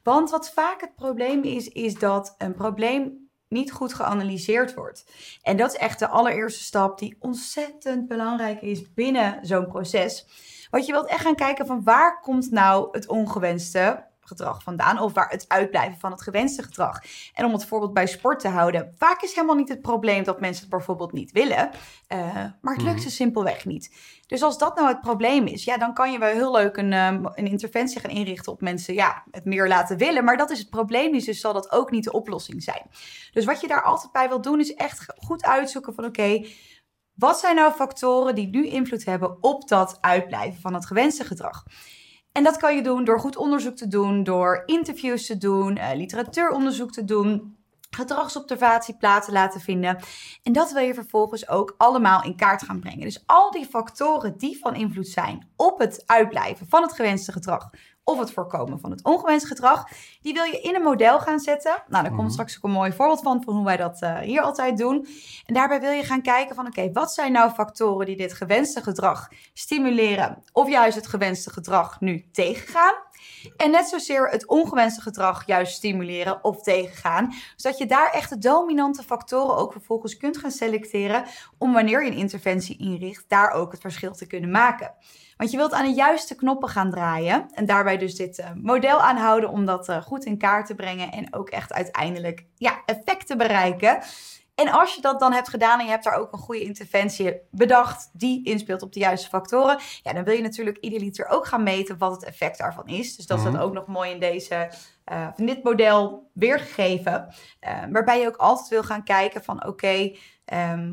Want wat vaak het probleem is, is dat een probleem niet goed geanalyseerd wordt. En dat is echt de allereerste stap die ontzettend belangrijk is binnen zo'n proces. Want je wilt echt gaan kijken van waar komt nou het ongewenste gedrag vandaan of waar het uitblijven van het gewenste gedrag. En om het voorbeeld bij sport te houden, vaak is helemaal niet het probleem dat mensen het bijvoorbeeld niet willen, eh, maar het lukt Mhm. ze simpelweg niet. Dus als dat nou het probleem is, ja, dan kan je wel heel leuk een, ehm, een interventie gaan inrichten op mensen, ja, het meer laten willen. Maar dat is het probleem niet, dus zal dat ook niet de oplossing zijn. Dus wat je daar altijd bij wil doen, is echt goed uitzoeken van, oké, wat zijn nou factoren die nu invloed hebben op dat uitblijven van het gewenste gedrag? En dat kan je doen door goed onderzoek te doen, door interviews te doen, eh, literatuuronderzoek te doen, gedragsobservatie plaats te laten vinden. En dat wil je vervolgens ook allemaal in kaart gaan brengen. Dus al die factoren die van invloed zijn op het uitblijven van het gewenste gedrag of het voorkomen van het ongewenst gedrag, die wil je in een model gaan zetten. Nou, daar komt Mhm. straks ook een mooi voorbeeld van, van hoe wij dat eh, hier altijd doen. En daarbij wil je gaan kijken van, oké, wat zijn nou factoren die dit gewenste gedrag stimuleren of juist het gewenste gedrag nu tegengaan? En net zozeer het ongewenste gedrag juist stimuleren of tegengaan. Zodat je daar echt de dominante factoren ook vervolgens kunt gaan selecteren. Om wanneer je een interventie inricht, daar ook het verschil te kunnen maken. Want je wilt aan de juiste knoppen gaan draaien. En daarbij dus dit eh, model aanhouden om dat eh, goed in kaart te brengen. En ook echt uiteindelijk ja, effect te bereiken. En als je dat dan hebt gedaan en je hebt daar ook een goede interventie bedacht die inspeelt op de juiste factoren, ja, dan wil je natuurlijk ieder liter ook gaan meten wat het effect daarvan is. Dus dat is Mhm. dan ook nog mooi in, deze, in dit model weergegeven. Eh, waarbij je ook altijd wil gaan kijken van oké, ehm,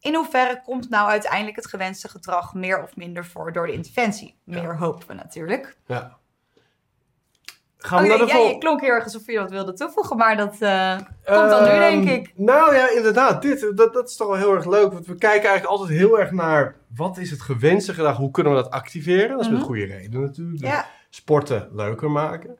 in hoeverre komt nou uiteindelijk het gewenste gedrag meer of minder voor door de interventie? Meer hopen we natuurlijk. Ja. Gaan we Oké, naar de ja, vol- je klonk heel erg alsof je wat wilde toevoegen, maar dat eh, komt dan nu, denk Ehm, ik. Nou ja, inderdaad. Dit, dat, dat is toch wel heel erg leuk. Want we kijken eigenlijk altijd heel erg naar wat is het gewenste gedrag? Hoe kunnen we dat activeren? Dat is met Mhm. goede reden natuurlijk. Dus Ja, sporten leuker maken.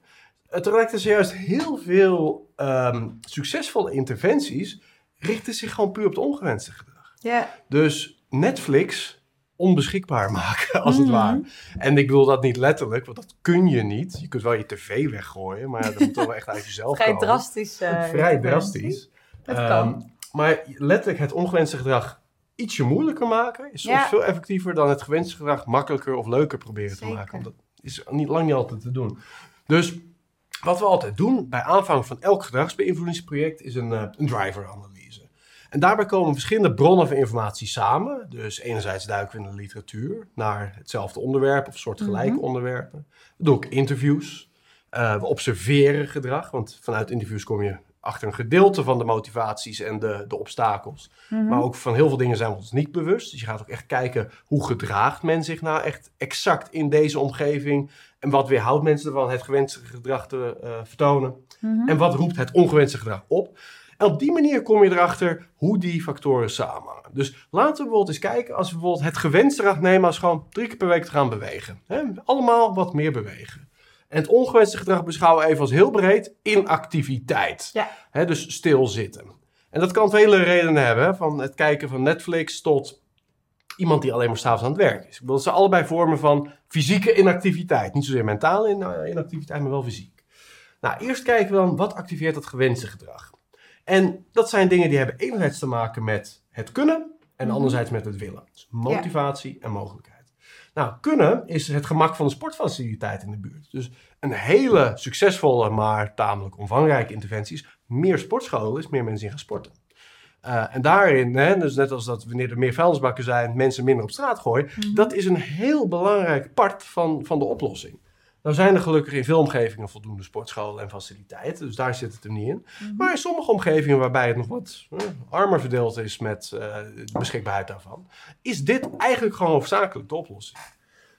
Het is juist heel veel ehm, succesvolle interventies richten zich gewoon puur op het ongewenste gedrag. ja. Dus Netflix onbeschikbaar maken, als het Mhm. ware. En ik bedoel dat niet letterlijk, want dat kun je niet. Je kunt wel je tv weggooien, maar dat moet toch wel echt uit jezelf vrij komen. drastisch. eh, Vrij drastisch. Ehm, kan. maar letterlijk het ongewenste gedrag ietsje moeilijker maken is soms Ja. veel effectiever dan het gewenste gedrag makkelijker of leuker proberen te maken. Want dat is niet, lang niet altijd te doen. Dus wat we altijd doen bij aanvang van elk gedragsbeïnvloedingsproject is een, eh, een driver-analyse. En daarbij komen verschillende bronnen van informatie samen. Dus enerzijds duiken we in de literatuur naar hetzelfde onderwerp of soortgelijke Mhm. onderwerpen. We doen ook interviews. Eh, we observeren gedrag, want vanuit interviews kom je achter een gedeelte van de motivaties en de, de obstakels. Mhm. Maar ook van heel veel dingen zijn we ons niet bewust. Dus je gaat ook echt kijken hoe gedraagt men zich nou echt exact in deze omgeving. En wat weerhoudt mensen ervan het gewenste gedrag te eh, vertonen. Mhm. En wat roept het ongewenste gedrag op. En op die manier kom je erachter hoe die factoren samenhangen. Dus laten we bijvoorbeeld eens kijken als we bijvoorbeeld het gewenste gedrag nemen als gewoon drie keer per week te gaan bewegen. Allemaal wat meer bewegen. En het ongewenste gedrag beschouwen we even als heel breed inactiviteit. Ja. Dus stilzitten. En dat kan vele redenen hebben. Van het kijken van Netflix tot iemand die alleen maar s'avonds aan het werk is. Ik bedoel, dat zijn allebei vormen van fysieke inactiviteit. Niet zozeer mentale in- inactiviteit, maar wel fysiek. Nou, eerst kijken we dan wat activeert het gewenste gedrag. En dat zijn dingen die hebben enerzijds te maken met het kunnen en Mhm. anderzijds met het willen. Dus motivatie en mogelijkheid. Nou, kunnen is het gemak van de sportfaciliteit in de buurt. Dus een hele succesvolle, maar tamelijk omvangrijke interventie is meer sportscholen, is meer mensen in gaan sporten. Eh, en daarin, hè, dus net als dat wanneer er meer vuilnisbakken zijn, mensen minder op straat gooien, Mhm. dat is een heel belangrijk part van, van de oplossing. Nou zijn er gelukkig in veel omgevingen voldoende sportscholen en faciliteiten, dus daar zit het er niet in. Mhm. Maar in sommige omgevingen waarbij het nog wat eh, armer verdeeld is met eh, de beschikbaarheid daarvan, is dit eigenlijk gewoon hoofdzakelijk de oplossing.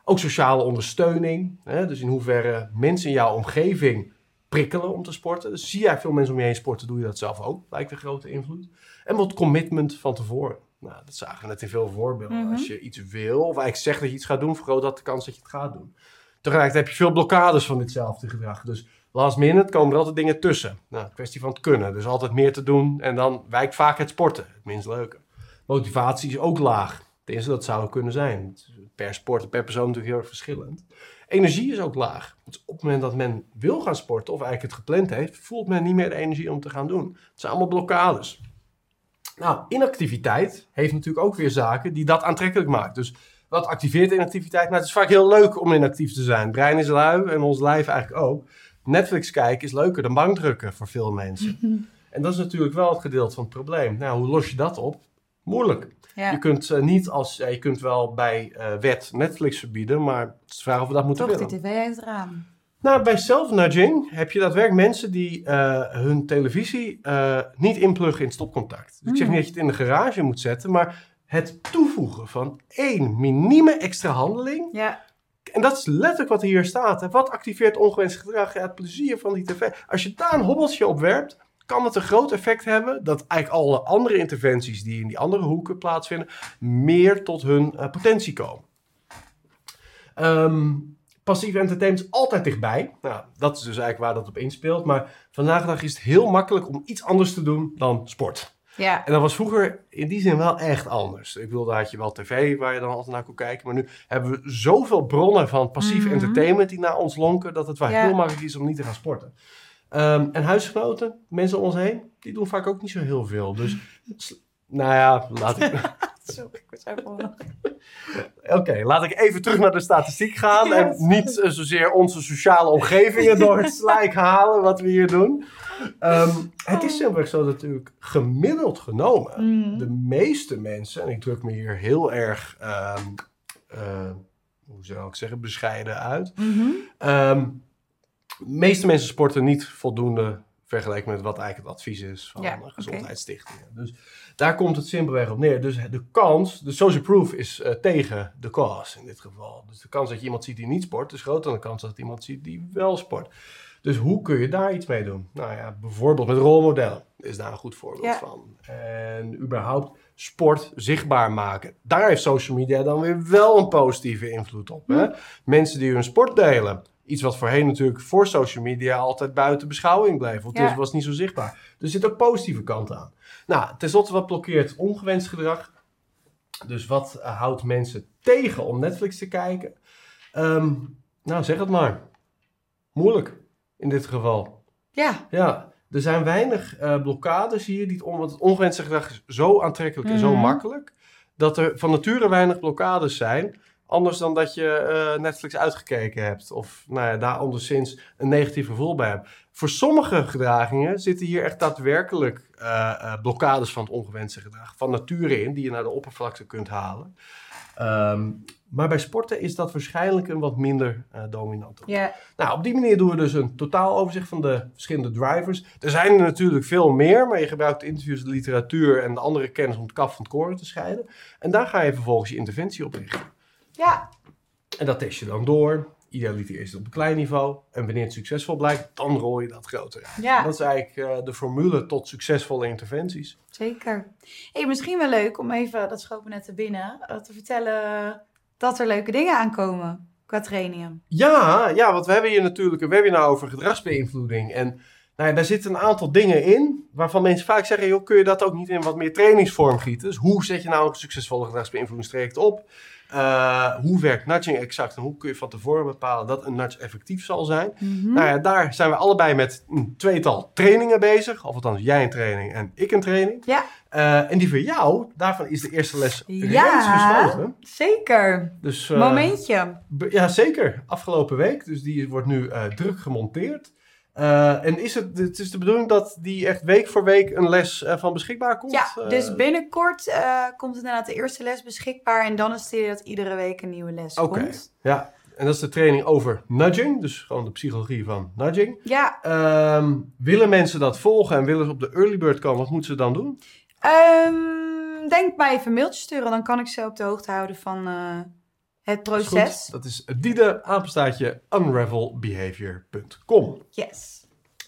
Ook sociale ondersteuning. Hè? Dus in hoeverre mensen in jouw omgeving prikkelen om te sporten. Dus zie jij veel mensen om je heen sporten, doe je dat zelf ook. Lijkt een grote invloed. En wat commitment van tevoren. Nou, dat zagen we net in veel voorbeelden. Mhm. Als je iets wil, of eigenlijk zegt dat je iets gaat doen, vergroot dat de kans dat je het gaat doen. Tegelijkertijd heb je veel blokkades van ditzelfde gedrag. Dus last minute komen er altijd dingen tussen. Nou, kwestie van het kunnen. Dus altijd meer te doen en dan wijkt vaak het sporten. Het minst leuke. Motivatie is ook laag. Tenminste, dat zou kunnen zijn. Per sport en per persoon natuurlijk heel erg verschillend. Energie is ook laag. Dus op het moment dat men wil gaan sporten of eigenlijk het gepland heeft, voelt men niet meer de energie om te gaan doen. Het zijn allemaal blokkades. Nou, inactiviteit heeft natuurlijk ook weer zaken die dat aantrekkelijk maakt. Dus wat activeert inactiviteit? Nou, het is vaak heel leuk om inactief te zijn. Het brein is lui en ons lijf eigenlijk ook. Netflix kijken is leuker dan bankdrukken voor veel mensen. En dat is natuurlijk wel het gedeelte van het probleem. Nou, hoe los je dat op? Moeilijk. Ja. Je kunt eh, niet als, ja, je kunt wel bij eh, wet Netflix verbieden, maar het is de vraag of we dat moeten Toch willen. die tv uit het raam. Nou, bij self-nudging heb je daadwerkelijk mensen die eh, hun televisie niet inpluggen in stopcontact. Dus ik zeg Hmm. niet dat je het in de garage moet zetten, maar het toevoegen van één minieme extra handeling. Ja. En dat is letterlijk wat hier staat. Hè. Wat activeert ongewenst gedrag? Ja, het plezier van die tv. Als je daar een hobbeltje op werpt, kan het een groot effect hebben dat eigenlijk alle andere interventies die in die andere hoeken plaatsvinden, meer tot hun eh, potentie komen. Ehm passief entertainment is altijd dichtbij. Nou, dat is dus eigenlijk waar dat op inspeelt. Maar vandaag de dag is het heel makkelijk om iets anders te doen dan sport. Ja. En dat was vroeger in die zin wel echt anders. Ik wilde had je wel tv waar je dan altijd naar kon kijken. Maar nu hebben we zoveel bronnen van passief Mhm. entertainment die naar ons lonken. Dat het wel Ja. heel makkelijk is om niet te gaan sporten. Ehm, en huisgenoten, mensen om ons heen, die doen vaak ook niet zo heel veel. Dus, nou ja, laat ik, Sorry, ik was even Oké, laat ik even terug naar de statistiek gaan. En niet zozeer onze sociale omgevingen door het slijk halen wat we hier doen. Ehm, het is simpelweg zo dat natuurlijk gemiddeld genomen Mm. de meeste mensen, en ik druk me hier heel erg, ehm, eh, hoe zou ik zeggen, bescheiden uit. Mhm. Ehm, de meeste mensen sporten niet voldoende vergeleken met wat eigenlijk het advies is van Ja, oké. gezondheidsstichtingen. Dus daar komt het simpelweg op neer. Dus de kans, de social proof is eh, tegen de cause in dit geval. Dus de kans dat je iemand ziet die niet sport is groter dan de kans dat je iemand ziet die wel sport. Dus hoe kun je daar iets mee doen? Nou ja, bijvoorbeeld met rolmodellen is daar een goed voorbeeld Ja. van. En überhaupt sport zichtbaar maken. Daar heeft social media dan weer wel een positieve invloed op. Hè? Mensen die hun sport delen. Iets wat voorheen natuurlijk voor social media altijd buiten beschouwing bleef. Want Ja. het was niet zo zichtbaar. Dus er zit ook positieve kant aan. Nou, tenslotte wat blokkeert ongewenst gedrag? Dus wat eh, houdt mensen tegen om Netflix te kijken? Ehm, nou, zeg het maar. Moeilijk in dit geval. Ja. Ja, er zijn weinig eh, blokkades hier. Die het, on, het ongewenste gedrag is zo aantrekkelijk en zo Mhm. makkelijk. Dat er van nature weinig blokkades zijn. Anders dan dat je eh, Netflix uitgekeken hebt. Of nou ja, daar anderszins een negatief gevoel bij hebt. Voor sommige gedragingen zitten hier echt daadwerkelijk eh, eh, blokkades van het ongewenste gedrag. Van nature in, die je naar de oppervlakte kunt halen. Ehm, maar bij sporten is dat waarschijnlijk een wat minder eh, dominant. Ja. Nou, op die manier doen we dus een totaal overzicht van de verschillende drivers. Er zijn er natuurlijk veel meer, maar je gebruikt interviews, de literatuur en de andere kennis om het kaf van het koren te scheiden. En daar ga je vervolgens je interventie op richten. Ja. En dat test je dan door. Idealiter is het op een klein niveau. En wanneer het succesvol blijkt, dan rol je dat groter. Ja. Dat is eigenlijk eh, de formule tot succesvolle interventies. Zeker. Hey, misschien wel leuk om even, dat schoot me net te binnen, eh, te vertellen dat er leuke dingen aankomen qua trainingen. Ja, ja, want we hebben hier natuurlijk een webinar over gedragsbeïnvloeding. En nou ja, daar zitten een aantal dingen in waarvan mensen vaak zeggen: joh, kun je dat ook niet in wat meer trainingsvorm gieten? Dus hoe zet je nou een succesvolle gedragsbeïnvloedingstraject op? Eh, hoe werkt nudging exact en hoe kun je van tevoren bepalen dat een nudge effectief zal zijn? Mhm. Nou ja, daar zijn we allebei met een tweetal trainingen bezig. Of althans, jij een training en ik een training. Ja. Eh, en die van jou, daarvan is de eerste les Ja. reeds geschoten. Zeker. Dus, eh, Momentje. Ja, zeker. Afgelopen week. Dus die wordt nu druk gemonteerd. Eh, en is het, het is de bedoeling dat die echt week voor week een les eh, van beschikbaar komt? Ja, Eh, dus binnenkort komt inderdaad de eerste les beschikbaar. En dan is het idee dat iedere week een nieuwe les Oké. komt. Ja, en dat is de training over nudging. Dus gewoon de psychologie van nudging. Ja, Ehm, willen mensen dat volgen en willen ze op de early bird komen? Wat moeten ze dan doen? Ehm, denk mij even een mailtje sturen. Dan kan ik ze op de hoogte houden van, Het is proces. Dat is Diede, apenstaatje unravelbehavior.com. Yes.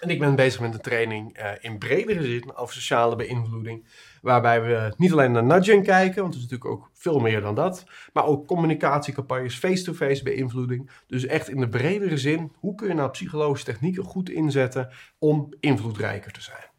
En ik ben bezig met een training eh, in bredere zin over sociale beïnvloeding. Waarbij we niet alleen naar nudging kijken, want het is natuurlijk ook veel meer dan dat. Maar ook communicatiecampagnes, face-to-face beïnvloeding. Dus echt in de bredere zin, hoe kun je nou psychologische technieken goed inzetten om invloedrijker te zijn.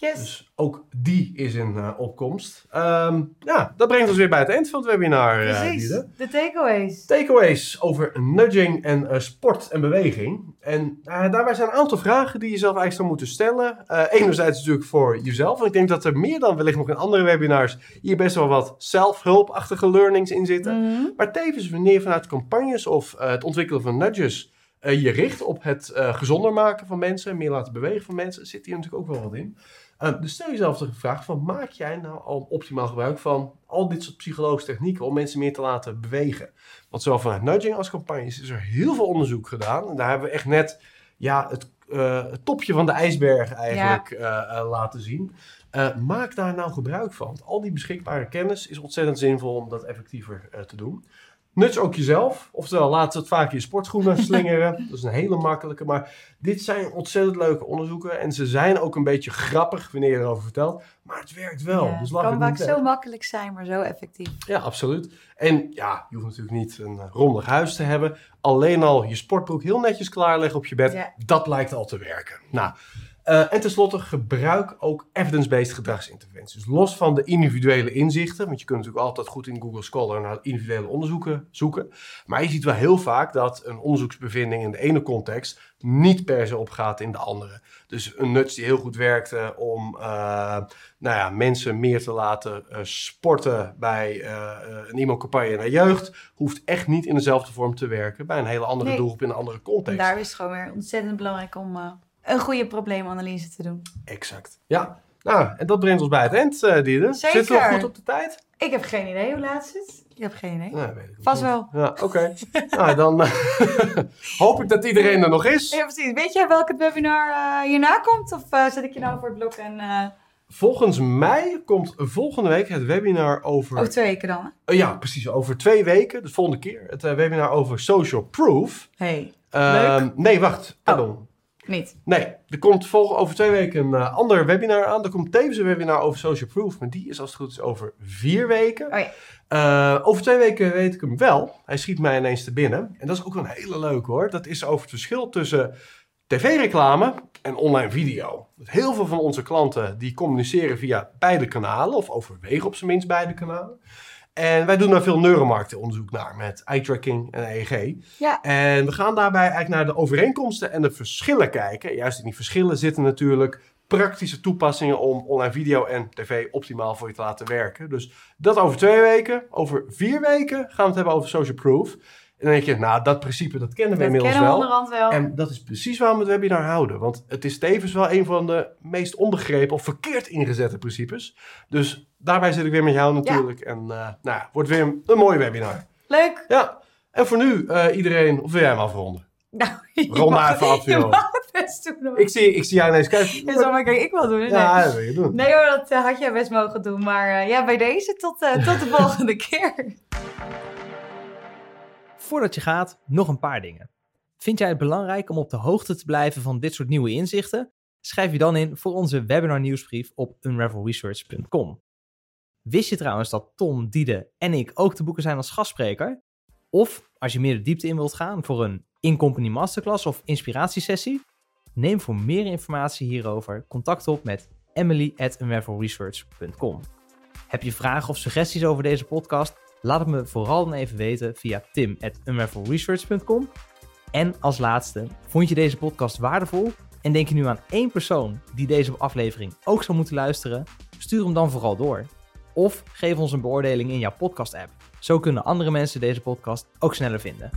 Yes. Dus ook die is in eh, opkomst. Ehm, ja, dat brengt ons weer bij het eind van het webinar. eh, Precies. De takeaways. Takeaways over nudging en eh, sport en beweging. En daarbij zijn een aantal vragen die je zelf eigenlijk zou moeten stellen. Enerzijds natuurlijk voor jezelf. En ik denk dat er meer dan wellicht nog in andere webinars hier best wel wat zelfhulpachtige learnings in zitten. Mhm. Maar tevens wanneer vanuit campagnes of het ontwikkelen van nudges je richt op het gezonder maken van mensen, meer laten bewegen van mensen, zit hier natuurlijk ook wel wat in. Eh, dus stel jezelf de vraag van, maak jij nou al optimaal gebruik van al dit soort psychologische technieken om mensen meer te laten bewegen? Want zowel vanuit nudging als campagnes is er heel veel onderzoek gedaan. En daar hebben we echt net ja, het, eh, het topje van de ijsberg eigenlijk eh, laten zien. Maak daar nou gebruik van. Want al die beschikbare kennis is ontzettend zinvol om dat effectiever te doen. Nuts ook jezelf. Oftewel, laat het vaak je sportschoenen slingeren. Dat is een hele makkelijke. Maar dit zijn ontzettend leuke onderzoeken. En ze zijn ook een beetje grappig wanneer je erover vertelt. Maar het werkt wel. Ja, dus het kan vaak zo makkelijk zijn, maar zo effectief. Ja, absoluut. En ja, je hoeft natuurlijk niet een rommelig huis te hebben. Alleen al je sportbroek heel netjes klaarleggen op je bed. Ja. Dat lijkt al te werken. Nou, eh, en tenslotte gebruik ook evidence-based gedragsinterventies. Dus los van de individuele inzichten, want je kunt natuurlijk altijd goed in Google Scholar naar individuele onderzoeken zoeken. Maar je ziet wel heel vaak dat een onderzoeksbevinding in de ene context niet per se opgaat in de andere. Dus een nuts die heel goed werkte om eh, nou ja, mensen meer te laten eh, sporten bij een e-mailcampagne naar jeugd, hoeft echt niet in dezelfde vorm te werken bij een hele andere Nee. doelgroep in een andere context. daar is het gewoon weer ontzettend belangrijk om een goede probleemanalyse te doen. Exact. Ja. Nou, en dat brengt ons bij het eind, uh, Diede. Zeker. Zitten we goed op de tijd? Ik heb geen idee hoe laat het is. Ik heb geen idee. Nee, weet ik ook Vast wel. Ja, oké. nou, dan eh, hoop ik dat iedereen er nog is. Ja, precies. Weet jij welk het webinar eh, hierna komt? Of zet ik je nou voor het blok en Volgens mij komt volgende week het webinar over... over twee weken dan? hè? Ja, precies. Over twee weken, de volgende keer. Het webinar over social proof. Hey, Ehm, nee, wacht. Pardon. Niet. Nee, er komt vol, over twee weken een eh, ander webinar aan. Er komt tevens een webinar over social proof. Maar die is als het goed is over vier weken. Oh ja. Eh, over twee weken weet ik hem wel. Hij schiet mij ineens te binnen. En dat is ook een hele leuke hoor. Dat is over het verschil tussen tv-reclame en online video. Heel veel van onze klanten die communiceren via beide kanalen. Of overwegen op zijn minst beide kanalen. En wij doen daar veel neuromarktenonderzoek naar met eye-tracking en EEG. Ja. En we gaan daarbij eigenlijk naar de overeenkomsten en de verschillen kijken. Juist in die verschillen zitten natuurlijk praktische toepassingen om online video en tv optimaal voor je te laten werken. Dus dat over twee weken. Over vier weken gaan we het hebben over social proof. En dan denk je, nou, dat principe, dat kennen we Dat inmiddels kennen we wel. onderhand wel. En dat is precies waarom we het webinar houden. Want het is tevens wel een van de meest onbegrepen of verkeerd ingezette principes. Dus daarbij zit ik weer met jou natuurlijk. En eh, nou wordt weer een, een mooi webinar. Leuk. Ja, en voor nu eh, iedereen, of wil jij hem afronden? Nou, Rond maar even af, doen. Ik zie, ik zie jou ineens kijken. Ja, maar kijk, ik wel doen. Nee. Ja, dat wil je doen. Nee hoor, dat eh, had jij best mogen doen. Maar ja, bij deze tot, tot de volgende keer. Voordat je gaat, nog een paar dingen. Vind jij het belangrijk om op de hoogte te blijven van dit soort nieuwe inzichten? Schrijf je dan in voor onze webinar nieuwsbrief op unravelresearch.com. Wist je trouwens dat Tom, Diede en ik ook te boeken zijn als gastspreker? Of als je meer de diepte in wilt gaan voor een in-company masterclass of inspiratiesessie? Neem voor meer informatie hierover contact op met emily at. Heb je vragen of suggesties over deze podcast? Laat het me vooral dan even weten via tim at unravelresearch.com. En als laatste, vond je deze podcast waardevol en denk je nu aan één persoon die deze aflevering ook zou moeten luisteren? Stuur hem dan vooral door. Of geef ons een beoordeling in jouw podcast-app. Zo kunnen andere mensen deze podcast ook sneller vinden.